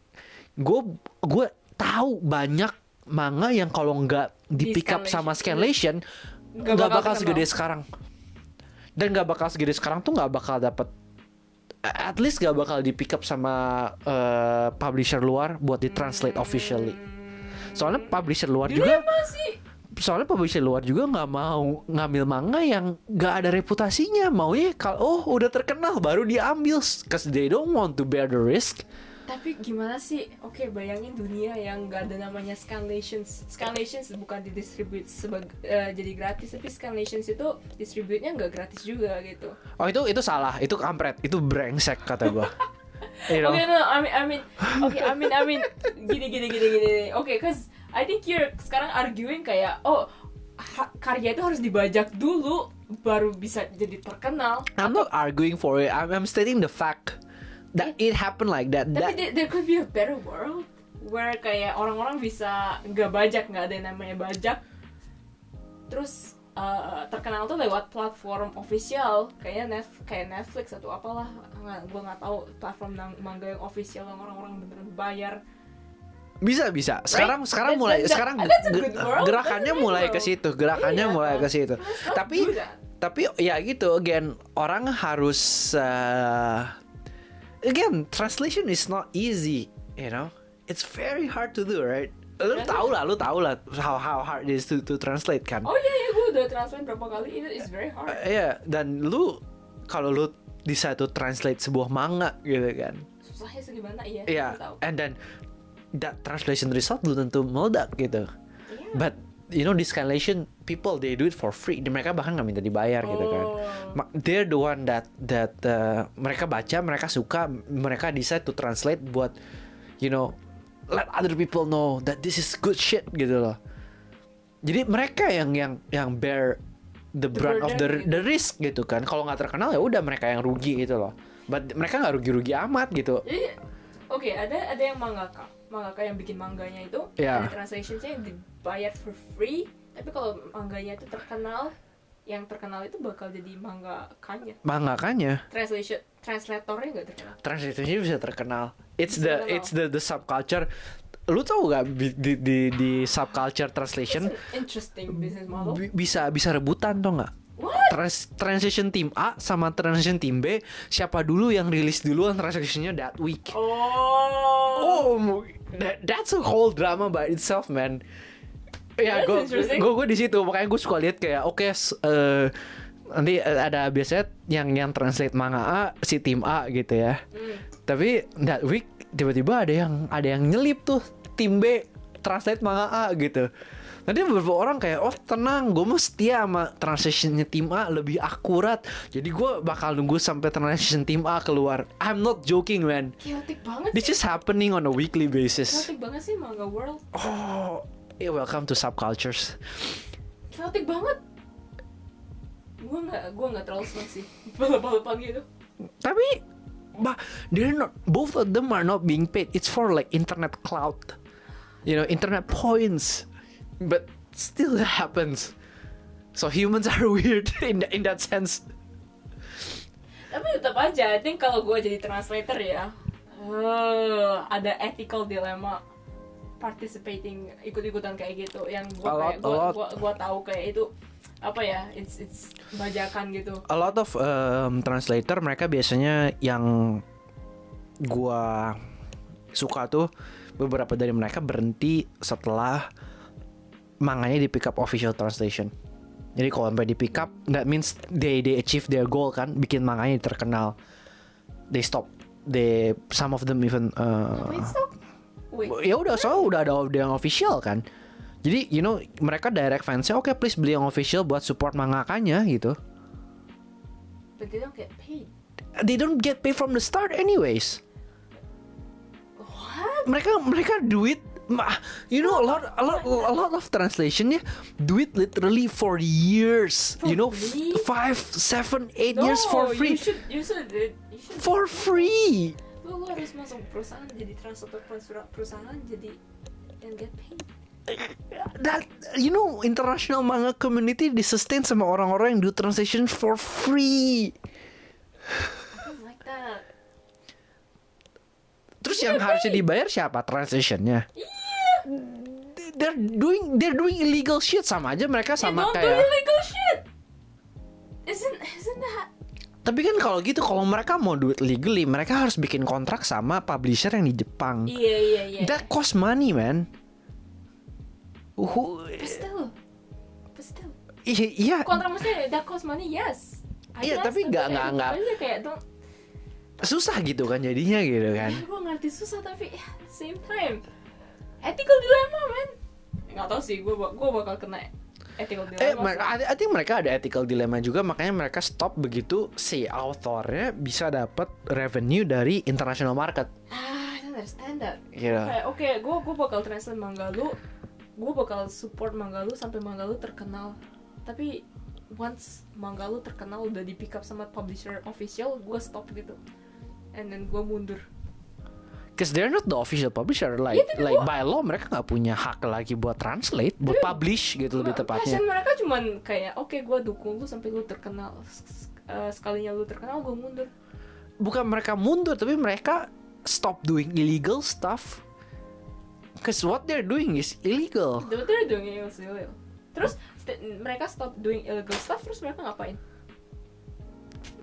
gue gue tahu banyak manga yang kalau nggak di Di pick up sama scanlation. Nggak bakal segede sekarang dan nggak bakal segede sekarang tuh nggak bakal dapat at least nggak bakal di pick up sama eh, publisher luar buat ditranslate officially soalnya publisher luar juga dilema sih. Soalnya publisher luar juga nggak mau ngambil manga yang nggak ada reputasinya maunya kalau oh udah terkenal baru diambil cause they don't want to bear the risk Tapi gimana sih? Oke, bayangin dunia yang nggak ada namanya scanlations. Scanlations bukan didistribute sebagai eh, jadi gratis, tapi scanlations itu distribute-nya nggak gratis juga gitu. oh itu itu salah itu kampret itu brengsek kata gua you know? Oke, no, I mean, I mean, oke, I mean, I mean, gini, gini, gini, gini. Oke, cause I think you're sekarang arguing kayak, oh, karya itu harus dibajak dulu baru bisa jadi terkenal. I'm not arguing for it I'm, I'm stating the fact that it happened like that Tapi that there, there could be a better world where kayak orang-orang bisa nggak bajak, nggak ada yang namanya bajak. Terus uh, terkenal tuh lewat platform official, kayaknya Netf kayak Netflix atau apalah, nggak, gue nggak tahu platform manga yang official yang orang-orang beneran bayar. Bisa bisa. Sekarang sekarang That's- mulai that's- sekarang gerakannya mulai ke situ gerakannya Iya, mulai ke situ. Tapi tapi ya gitu again orang harus uh, again translation is not easy you know? It's very hard to do right? Lu tau lah lu tau lah how how hard it is to to translate kan? Oh iya iya gue udah translate berapa kali itu is very hard. Uh, Iya, dan lu kalau lu bisa tuh translate sebuah manga gitu kan. Susahnya segimana iya. Iya, gue tahu. and then that translation result belum tentu meledak gitu. Iya. But you know this translation people they do it for free. Mereka bahkan nggak minta dibayar gitu kan. Oh. They're the one that that uh, mereka baca, mereka suka, mereka decide to translate buat you know let other people know that this is good shit gitu loh. Jadi mereka yang yang yang bear the brunt of the the risk gitu kan. Kalau nggak terkenal ya udah mereka yang rugi gitu loh. But mereka nggak rugi-rugi amat gitu. Jadi oke ada ada yang mangaka mangaka yang bikin mangganya itu Iya. ada translationsnya yang dibayar for free tapi kalau mangganya itu terkenal yang terkenal itu bakal jadi mangakanya Mangakanya translation translatornya nggak terkenal translatornya bisa terkenal. It's Bisa the terkenal. it's the the subculture. Lu tau gak di di di, subculture translation interesting business model bi- bisa bisa rebutan nggak? what Trans translation tim A sama translation tim B siapa dulu yang rilis duluan translationnya that week? oh Oh, that, that's a whole drama by itself, man. Ya, gue gue gue di situ makanya gue suka lihat kayak oke s- eh, nanti ada biasanya yang yang translate manga A si tim A gitu ya. Hmm. Tapi that week tiba-tiba ada yang ada yang nyelip tuh tim B translate manga A gitu. Nanti beberapa orang kayak oh tenang, gue mau setia sama translationnya tim A lebih akurat. Jadi gue bakal nunggu sampai translation tim A keluar. I'm not joking man. chaotic banget This sih is happening on a weekly basis. chaotic banget sih manga world Oh, yeah, welcome to subcultures. chaotic banget gue nggak gue nggak terlalu seneng sih balap-balapan gitu Tapi, bah, they're not. Both of them are not being paid. It's for like internet cloud, you know, internet points. But still, it happens. So humans are weird in in that sense. tapi tetap aja I think kalau gue jadi translator ya eh, ada ethical dilemma participating ikut-ikutan kayak gitu yang gue A lot- kayak a gue lot. gua, gua tahu kayak itu apa ya it's it's bajakan gitu a lot of um, translator mereka biasanya yang gua suka tuh beberapa dari mereka berhenti setelah manganya di pick up official translation. Jadi kalau sampai di pick up, that means they they achieve their goal kan, bikin manganya terkenal. They stop. They some of them even uh, wait stop wait ya udah soalnya udah ada yang official kan. Jadi you know mereka direct fansnya oke please beli yang official buat support mangakanya gitu. but they don't get paid They don't get paid from the start anyways. what Mereka mereka duit you know a lot a lot a lot of translation ya duit literally for years. For you know free? five, seven, eight no years for free. you should you should you should For free. lu, lu harus masuk perusahaan jadi translator perusahaan perusahaan jadi and get paid That you know international manga community disustain sama orang-orang yang do translation for free. I don't like that Terus yang harusnya dibayar siapa translationnya? They're doing they're doing illegal shit sama aja mereka sama don't do kayak. illegal shit isn't isn't that Tapi kan kalau gitu kalau mereka mau duit legally mereka harus bikin kontrak sama publisher yang di Jepang. iya iya iya That cost money man. But still iya, iya, kontrak maksudnya that cost money yes Iya, tapi nggak- nggak- nggak. aja kayak don't susah gitu kan jadinya gitu kan. ya, gue ngerti susah tapi ya, same time ethical dilemma man nggak tahu sih gue gue bakal kena ethical Eh, dilemma mer- I I think mereka ada ethical dilemma juga makanya mereka stop begitu si authornya bisa dapat revenue dari international market. ah I don't understand that Iya. kayak oke gue gue bakal translate manga lu gue bakal support manga lu sampai manga lu terkenal tapi once manga lu terkenal udah di pick up sama publisher official gue stop gitu and then gue mundur Cause they're not the official publisher like Iya, tapi like gua- by law mereka nggak punya hak lagi buat translate, buat publish gitu lebih tepatnya. passion mereka cuman kayak oke gue dukung lu sampai lu terkenal eh, sekalinya lu terkenal gue mundur Bukan mereka mundur tapi mereka stop doing illegal stuff. Cause what they're doing is illegal. But they're doing illegal terus mereka stop doing illegal stuff terus mereka ngapain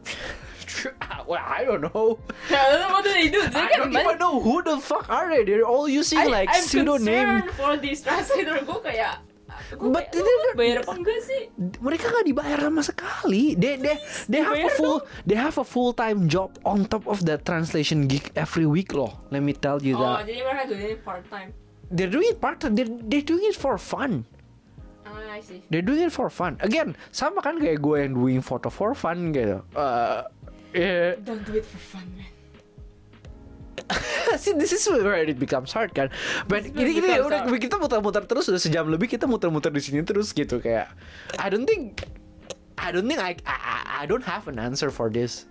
well, I don't know. what do they do they I don't even know who the fuck are they. They're all using I, like I'm pseudonym. concerned for this translator gue kayak gue But kayak, lu they're- bayar apa enggak sih mereka nggak dibayar sama sekali. They they they have a full they have a full time job on top of that translation gig every week loh. Let me tell you oh that. jadi mereka doing it part time They're doing it part time. They're, they're doing it for fun. ah I see They're doing it for fun. Again, sama kan kayak gue yang doing photo for fun gitu. Uh, yeah. don't do it for fun man See, this is where it becomes hard kan. But ini ini udah hard. kita muter-muter terus udah sejam lebih kita muter-muter di sini terus gitu kayak. I don't think I don't think I I, I don't have an answer for this.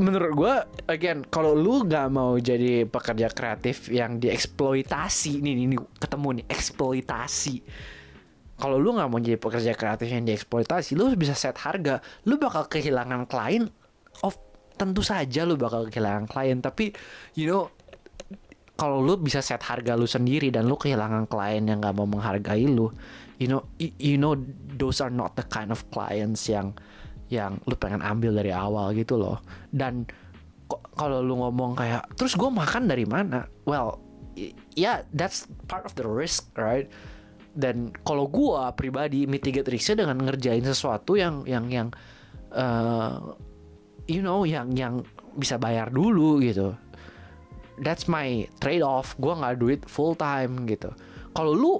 Menurut gue, again, kalau lu nggak mau jadi pekerja kreatif yang dieksploitasi, nih, nih, nih ketemu nih eksploitasi. Kalau lu nggak mau jadi pekerja kreatif yang dieksploitasi, lu bisa set harga. Lu bakal kehilangan klien. Of tentu saja lu bakal kehilangan klien, tapi you know kalau lu bisa set harga lu sendiri dan lu kehilangan klien yang nggak mau menghargai lu, you know, you know those are not the kind of clients yang yang lu pengen ambil dari awal gitu loh. Dan kalau lu ngomong kayak terus gue makan dari mana? Well, yeah, that's part of the risk, right? Dan kalau gua pribadi mitigate risknya dengan ngerjain sesuatu yang yang yang eh, you know yang yang bisa bayar dulu gitu. That's my trade off gue nggak duit full time gitu. Kalau lu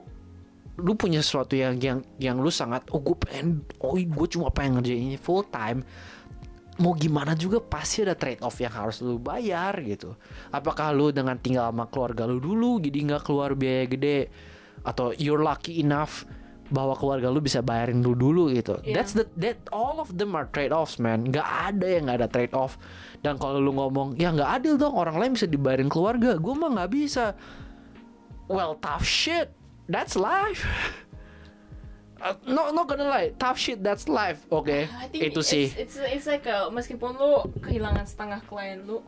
lu punya sesuatu yang yang yang lu sangat oh gue pengen oh gue cuma pengen ngerjain ini full time mau gimana juga pasti ada trade off yang harus lu bayar gitu. Apakah lu dengan tinggal sama keluarga lu dulu jadi nggak keluar biaya gede atau you're lucky enough bahwa keluarga lu bisa bayarin lu dulu gitu Iya. that's the that all of them are trade offs man nggak ada yang nggak ada trade off dan kalau lu ngomong ya nggak adil dong orang lain bisa dibayarin keluarga gue mah nggak bisa well tough shit that's life Uh, no, not gonna lie, tough shit that's life. Oke, think itu it's, sih. It's, it's like a, meskipun lu kehilangan setengah klien lu,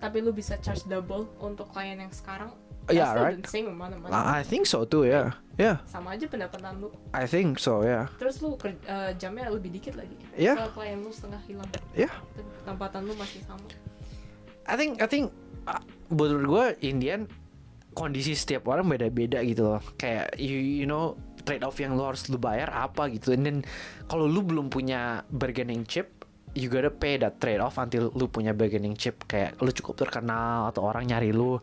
tapi lu bisa charge double untuk klien yang sekarang. Yeah, still right. the same amount of money. I think so too, yeah, yeah. Sama aja pendapatan lu. I think so, yeah, Terus lu eh, jamnya lebih dikit lagi. Yeah. Kalau klien lu setengah hilang, yeah. pendapatan lu masih sama. I think I think uh, menurut gue Indian kondisi setiap orang beda-beda gitu loh. Kayak you you know trade off yang lu harus lu bayar apa gitu. And then kalau lu belum punya bargaining chip, you gotta pay that trade off until lu punya bargaining chip. Kayak lu cukup terkenal atau orang nyari lu,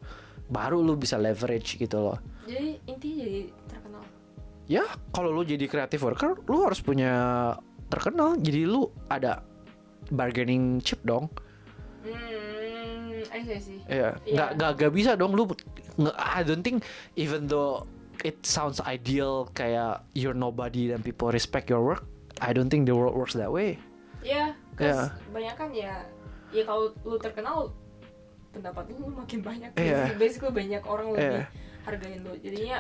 baru lu bisa leverage gitu loh. Jadi intinya jadi terkenal. Ya kalau lu jadi creative worker, lu harus punya terkenal. Jadi lu ada bargaining chip dong. Hmm, I see, I see. Iya, Iya. nggak nggak nggak bisa dong lu. Nggak, I don't think even though it sounds ideal kayak you're nobody dan people respect your work. I don't think the world works that way. Ya, Yeah. kebanyakan ya, ya kalau lu terkenal pendapat lu makin banyak. Yeah. Basically banyak orang lebih Yeah. hargain lu. Jadinya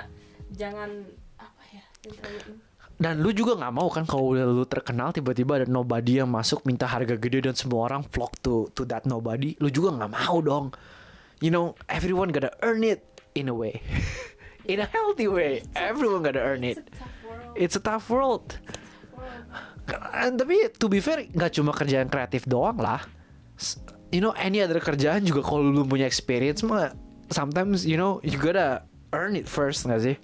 jangan apa ya, Dan lu juga nggak mau kan kalau udah lu terkenal tiba-tiba ada nobody yang masuk minta harga gede dan semua orang flock to to that nobody. Lu juga nggak mau dong. You know, everyone gotta earn it in a way. in a healthy way. Everyone gotta earn It's it. a tough world. It's a tough world. Eh, tapi to be fair nggak cuma kerjaan kreatif doang lah you know any other kerjaan juga kalau lu punya experience mah sometimes you know you gotta earn it first nggak sih?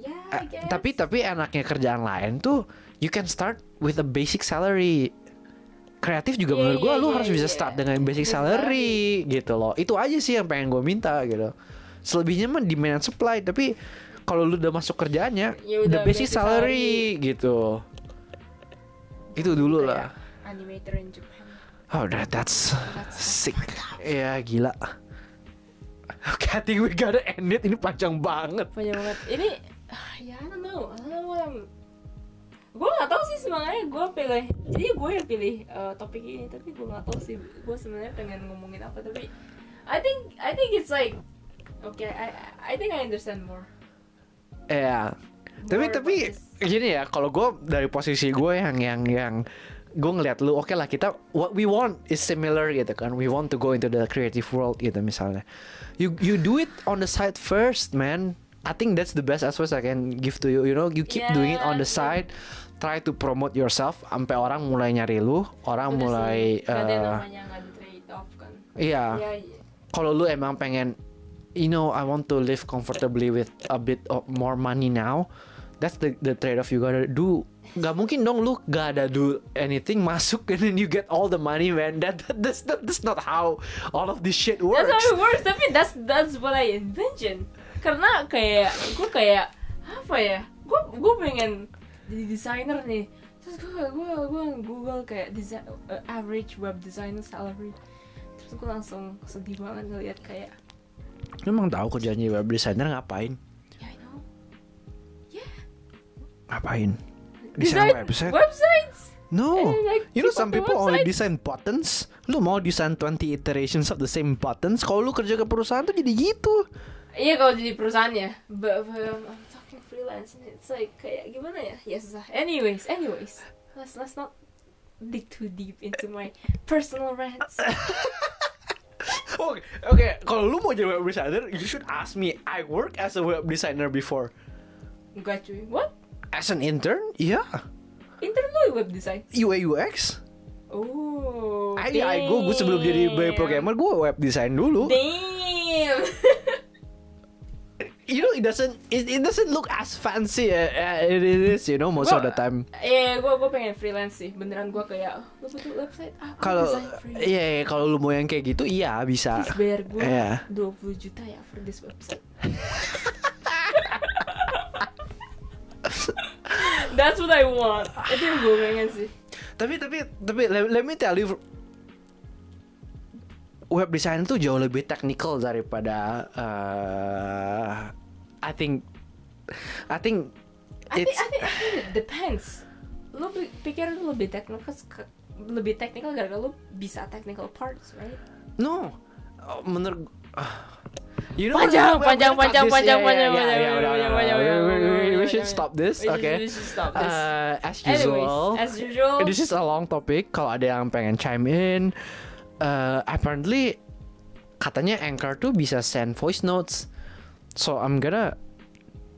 Yeah, guess. tapi tapi enaknya kerjaan lain tuh you can start with a basic salary. Kreatif juga Iya, menurut gua iya, lu iya, harus bisa iya. start dengan basic salary gitu loh. Itu aja sih yang pengen gue minta gitu. Selebihnya mah demand and supply tapi kalau lu udah masuk kerjaannya Ya the basic basic salary gitu. Itu dulu lah. Kayak animator in Japan. oh that, that's That's sick ya gila Oke, I think we gotta end it. Ini panjang banget. Panjang banget. Ini, ah, ya I don't know. I don't know what I'm... Gue gak tau sih sebenarnya gue pilih Jadi gue yang pilih eh, topik ini Tapi gue gak tau sih Gue sebenarnya pengen ngomongin apa Tapi I think I think it's like Okay, I I think I understand more Ya. Tapi More tapi gini ya, kalau gue dari posisi gue yang yang yang gue ngeliat lu, oke lah kita what we want is similar gitu kan. We want to go into the creative world gitu misalnya. You you do it on the side first, man. I think that's the best advice I can give to you. You know, you keep doing it on the Yeah, side. Try to promote yourself sampai orang mulai nyari lu, orang Udah mulai sih, kan iya. Iya, iya. kalau lu emang pengen you know I want to live comfortably with a bit of more money now that's the the trade off you gotta do Gak mungkin dong lu gak ada do anything masuk and then you get all the money man that, that that's, that, that's not how all of this shit works That's how it works, tapi that's that's what I envision. Karena kayak gue kayak apa ya? Gue gue pengen jadi desainer nih. Terus gue gue gue Google kayak design uh, average web designer salary. Terus gue langsung sedih banget ngeliat kayak Lu emang tahu kerjanya web designer ngapain ya I know. ngapain Design website websites. no And, like, you know some people only website. design buttons lu mau design 20 iterations of the same buttons kalau lu kerja ke perusahaan tuh jadi gitu Iya kalau jadi perusahaannya. But, but um, I'm talking freelance and it's like kayak gimana ya? Ya susah. Anyways, anyways. Let's let's not dig too deep into my personal rants. Oke, oke. Kalau lu mau jadi web designer, you should ask me. I work as a web designer before. Enggak cuy. What? As an intern, iya. Intern lu web design? UI UX. Oh. I, I, gue, gue sebelum jadi web programmer, gue web design dulu. Damn. You know, it doesn't, it, it doesn't look as fancy uh, uh, it is, you know, most of the time. Iya, gue gue pengen freelance sih. Beneran gue kayak, lu butuh website? Ah, aku Kalau, iya, iya, kalau lu mau yang kayak gitu, iya bisa. Please bayar gue Iya. 20 juta ya for this website. That's what I want. Itu yang gue pengen sih. Tapi, tapi, tapi, let, let me tell you, web design tuh jauh lebih technical daripada, uh, I think, I think, I think, I think, I think it depends. Lu pi- pikir lu lebih technical, lebih technical gara-gara lu bisa technical parts, right? No, Oh, menurut You know, Panjang, panjang, panjang, panjang, panjang, panjang, panjang, we- should stop this. Should- Okay. we should stop this. Uh, as Anyways, usual, as usual. this is a long topic. Kalau ada yang pengen chime in, uh, apparently katanya Anchor tuh bisa send voice notes. So I'm gonna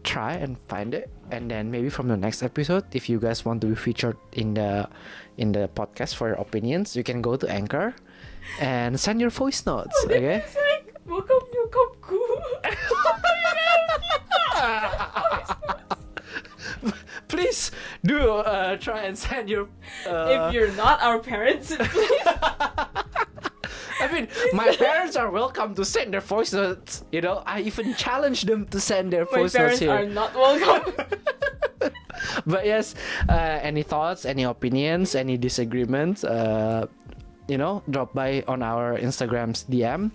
try and find it, and then maybe from the next episode, if you guys want to be featured in the in the podcast for your opinions, you can go to Anchor and send your voice notes. Okay. Bokap nyokapku. Please do uh, try and send your. Uh, if you're not our parents, please. I mean, my parents are welcome to send their voice notes. You know, I even challenge them to send their My voice notes parents are not welcome. But yes, uh, any thoughts, any opinions, any disagreements, uh, you know, drop by on our Instagram's DM.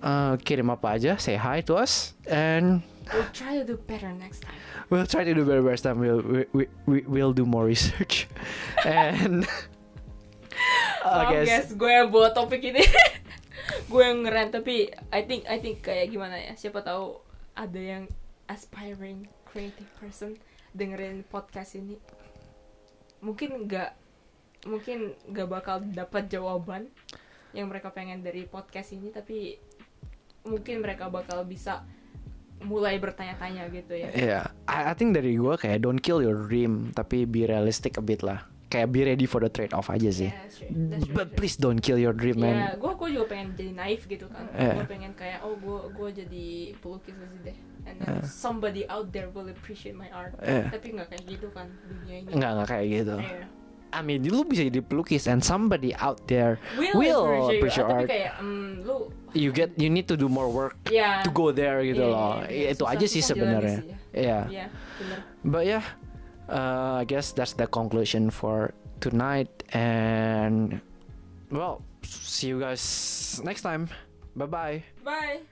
Uh, kirim apa aja, say hi to us, and we'll try to do better next time. we'll try to do better next time. We'll we, we, we we'll do more research, and I Maaf guess guys, gue yang buat topik ini. gue yang ngeren tapi I think I think kayak gimana ya? Siapa tahu ada yang aspiring creative person dengerin podcast ini. Mungkin nggak mungkin nggak bakal dapat jawaban yang mereka pengen dari podcast ini tapi mungkin mereka bakal bisa mulai bertanya-tanya gitu ya. Yeah, I, I think dari gue kayak don't kill your dream, tapi be realistic a bit lah. Kayak be ready for the trade off aja sih. Yeah, that's true, that's true, But true. please don't kill your dream, Ya, man. gue gue juga pengen jadi naif gitu kan. Yeah. Gue pengen kayak, oh gue gue jadi pelukis aja deh. And then Yeah. somebody out there will appreciate my art. Yeah. Tapi nggak kayak gitu kan dunia ini. Enggak enggak kayak gitu. Iya. I mean, lu bisa jadi pelukis and somebody out there Will, will appreciate, appreciate you. Tapi art. kayak, mm, lu You get you need to do more work ya. to go there gitu Iya, loh. iya, iya. Itu Susah- aja sih sebenarnya. ya. Iya. Iya, bener. But yeah, uh, I guess that's the conclusion for tonight and well, see you guys next time. Bye bye. Bye.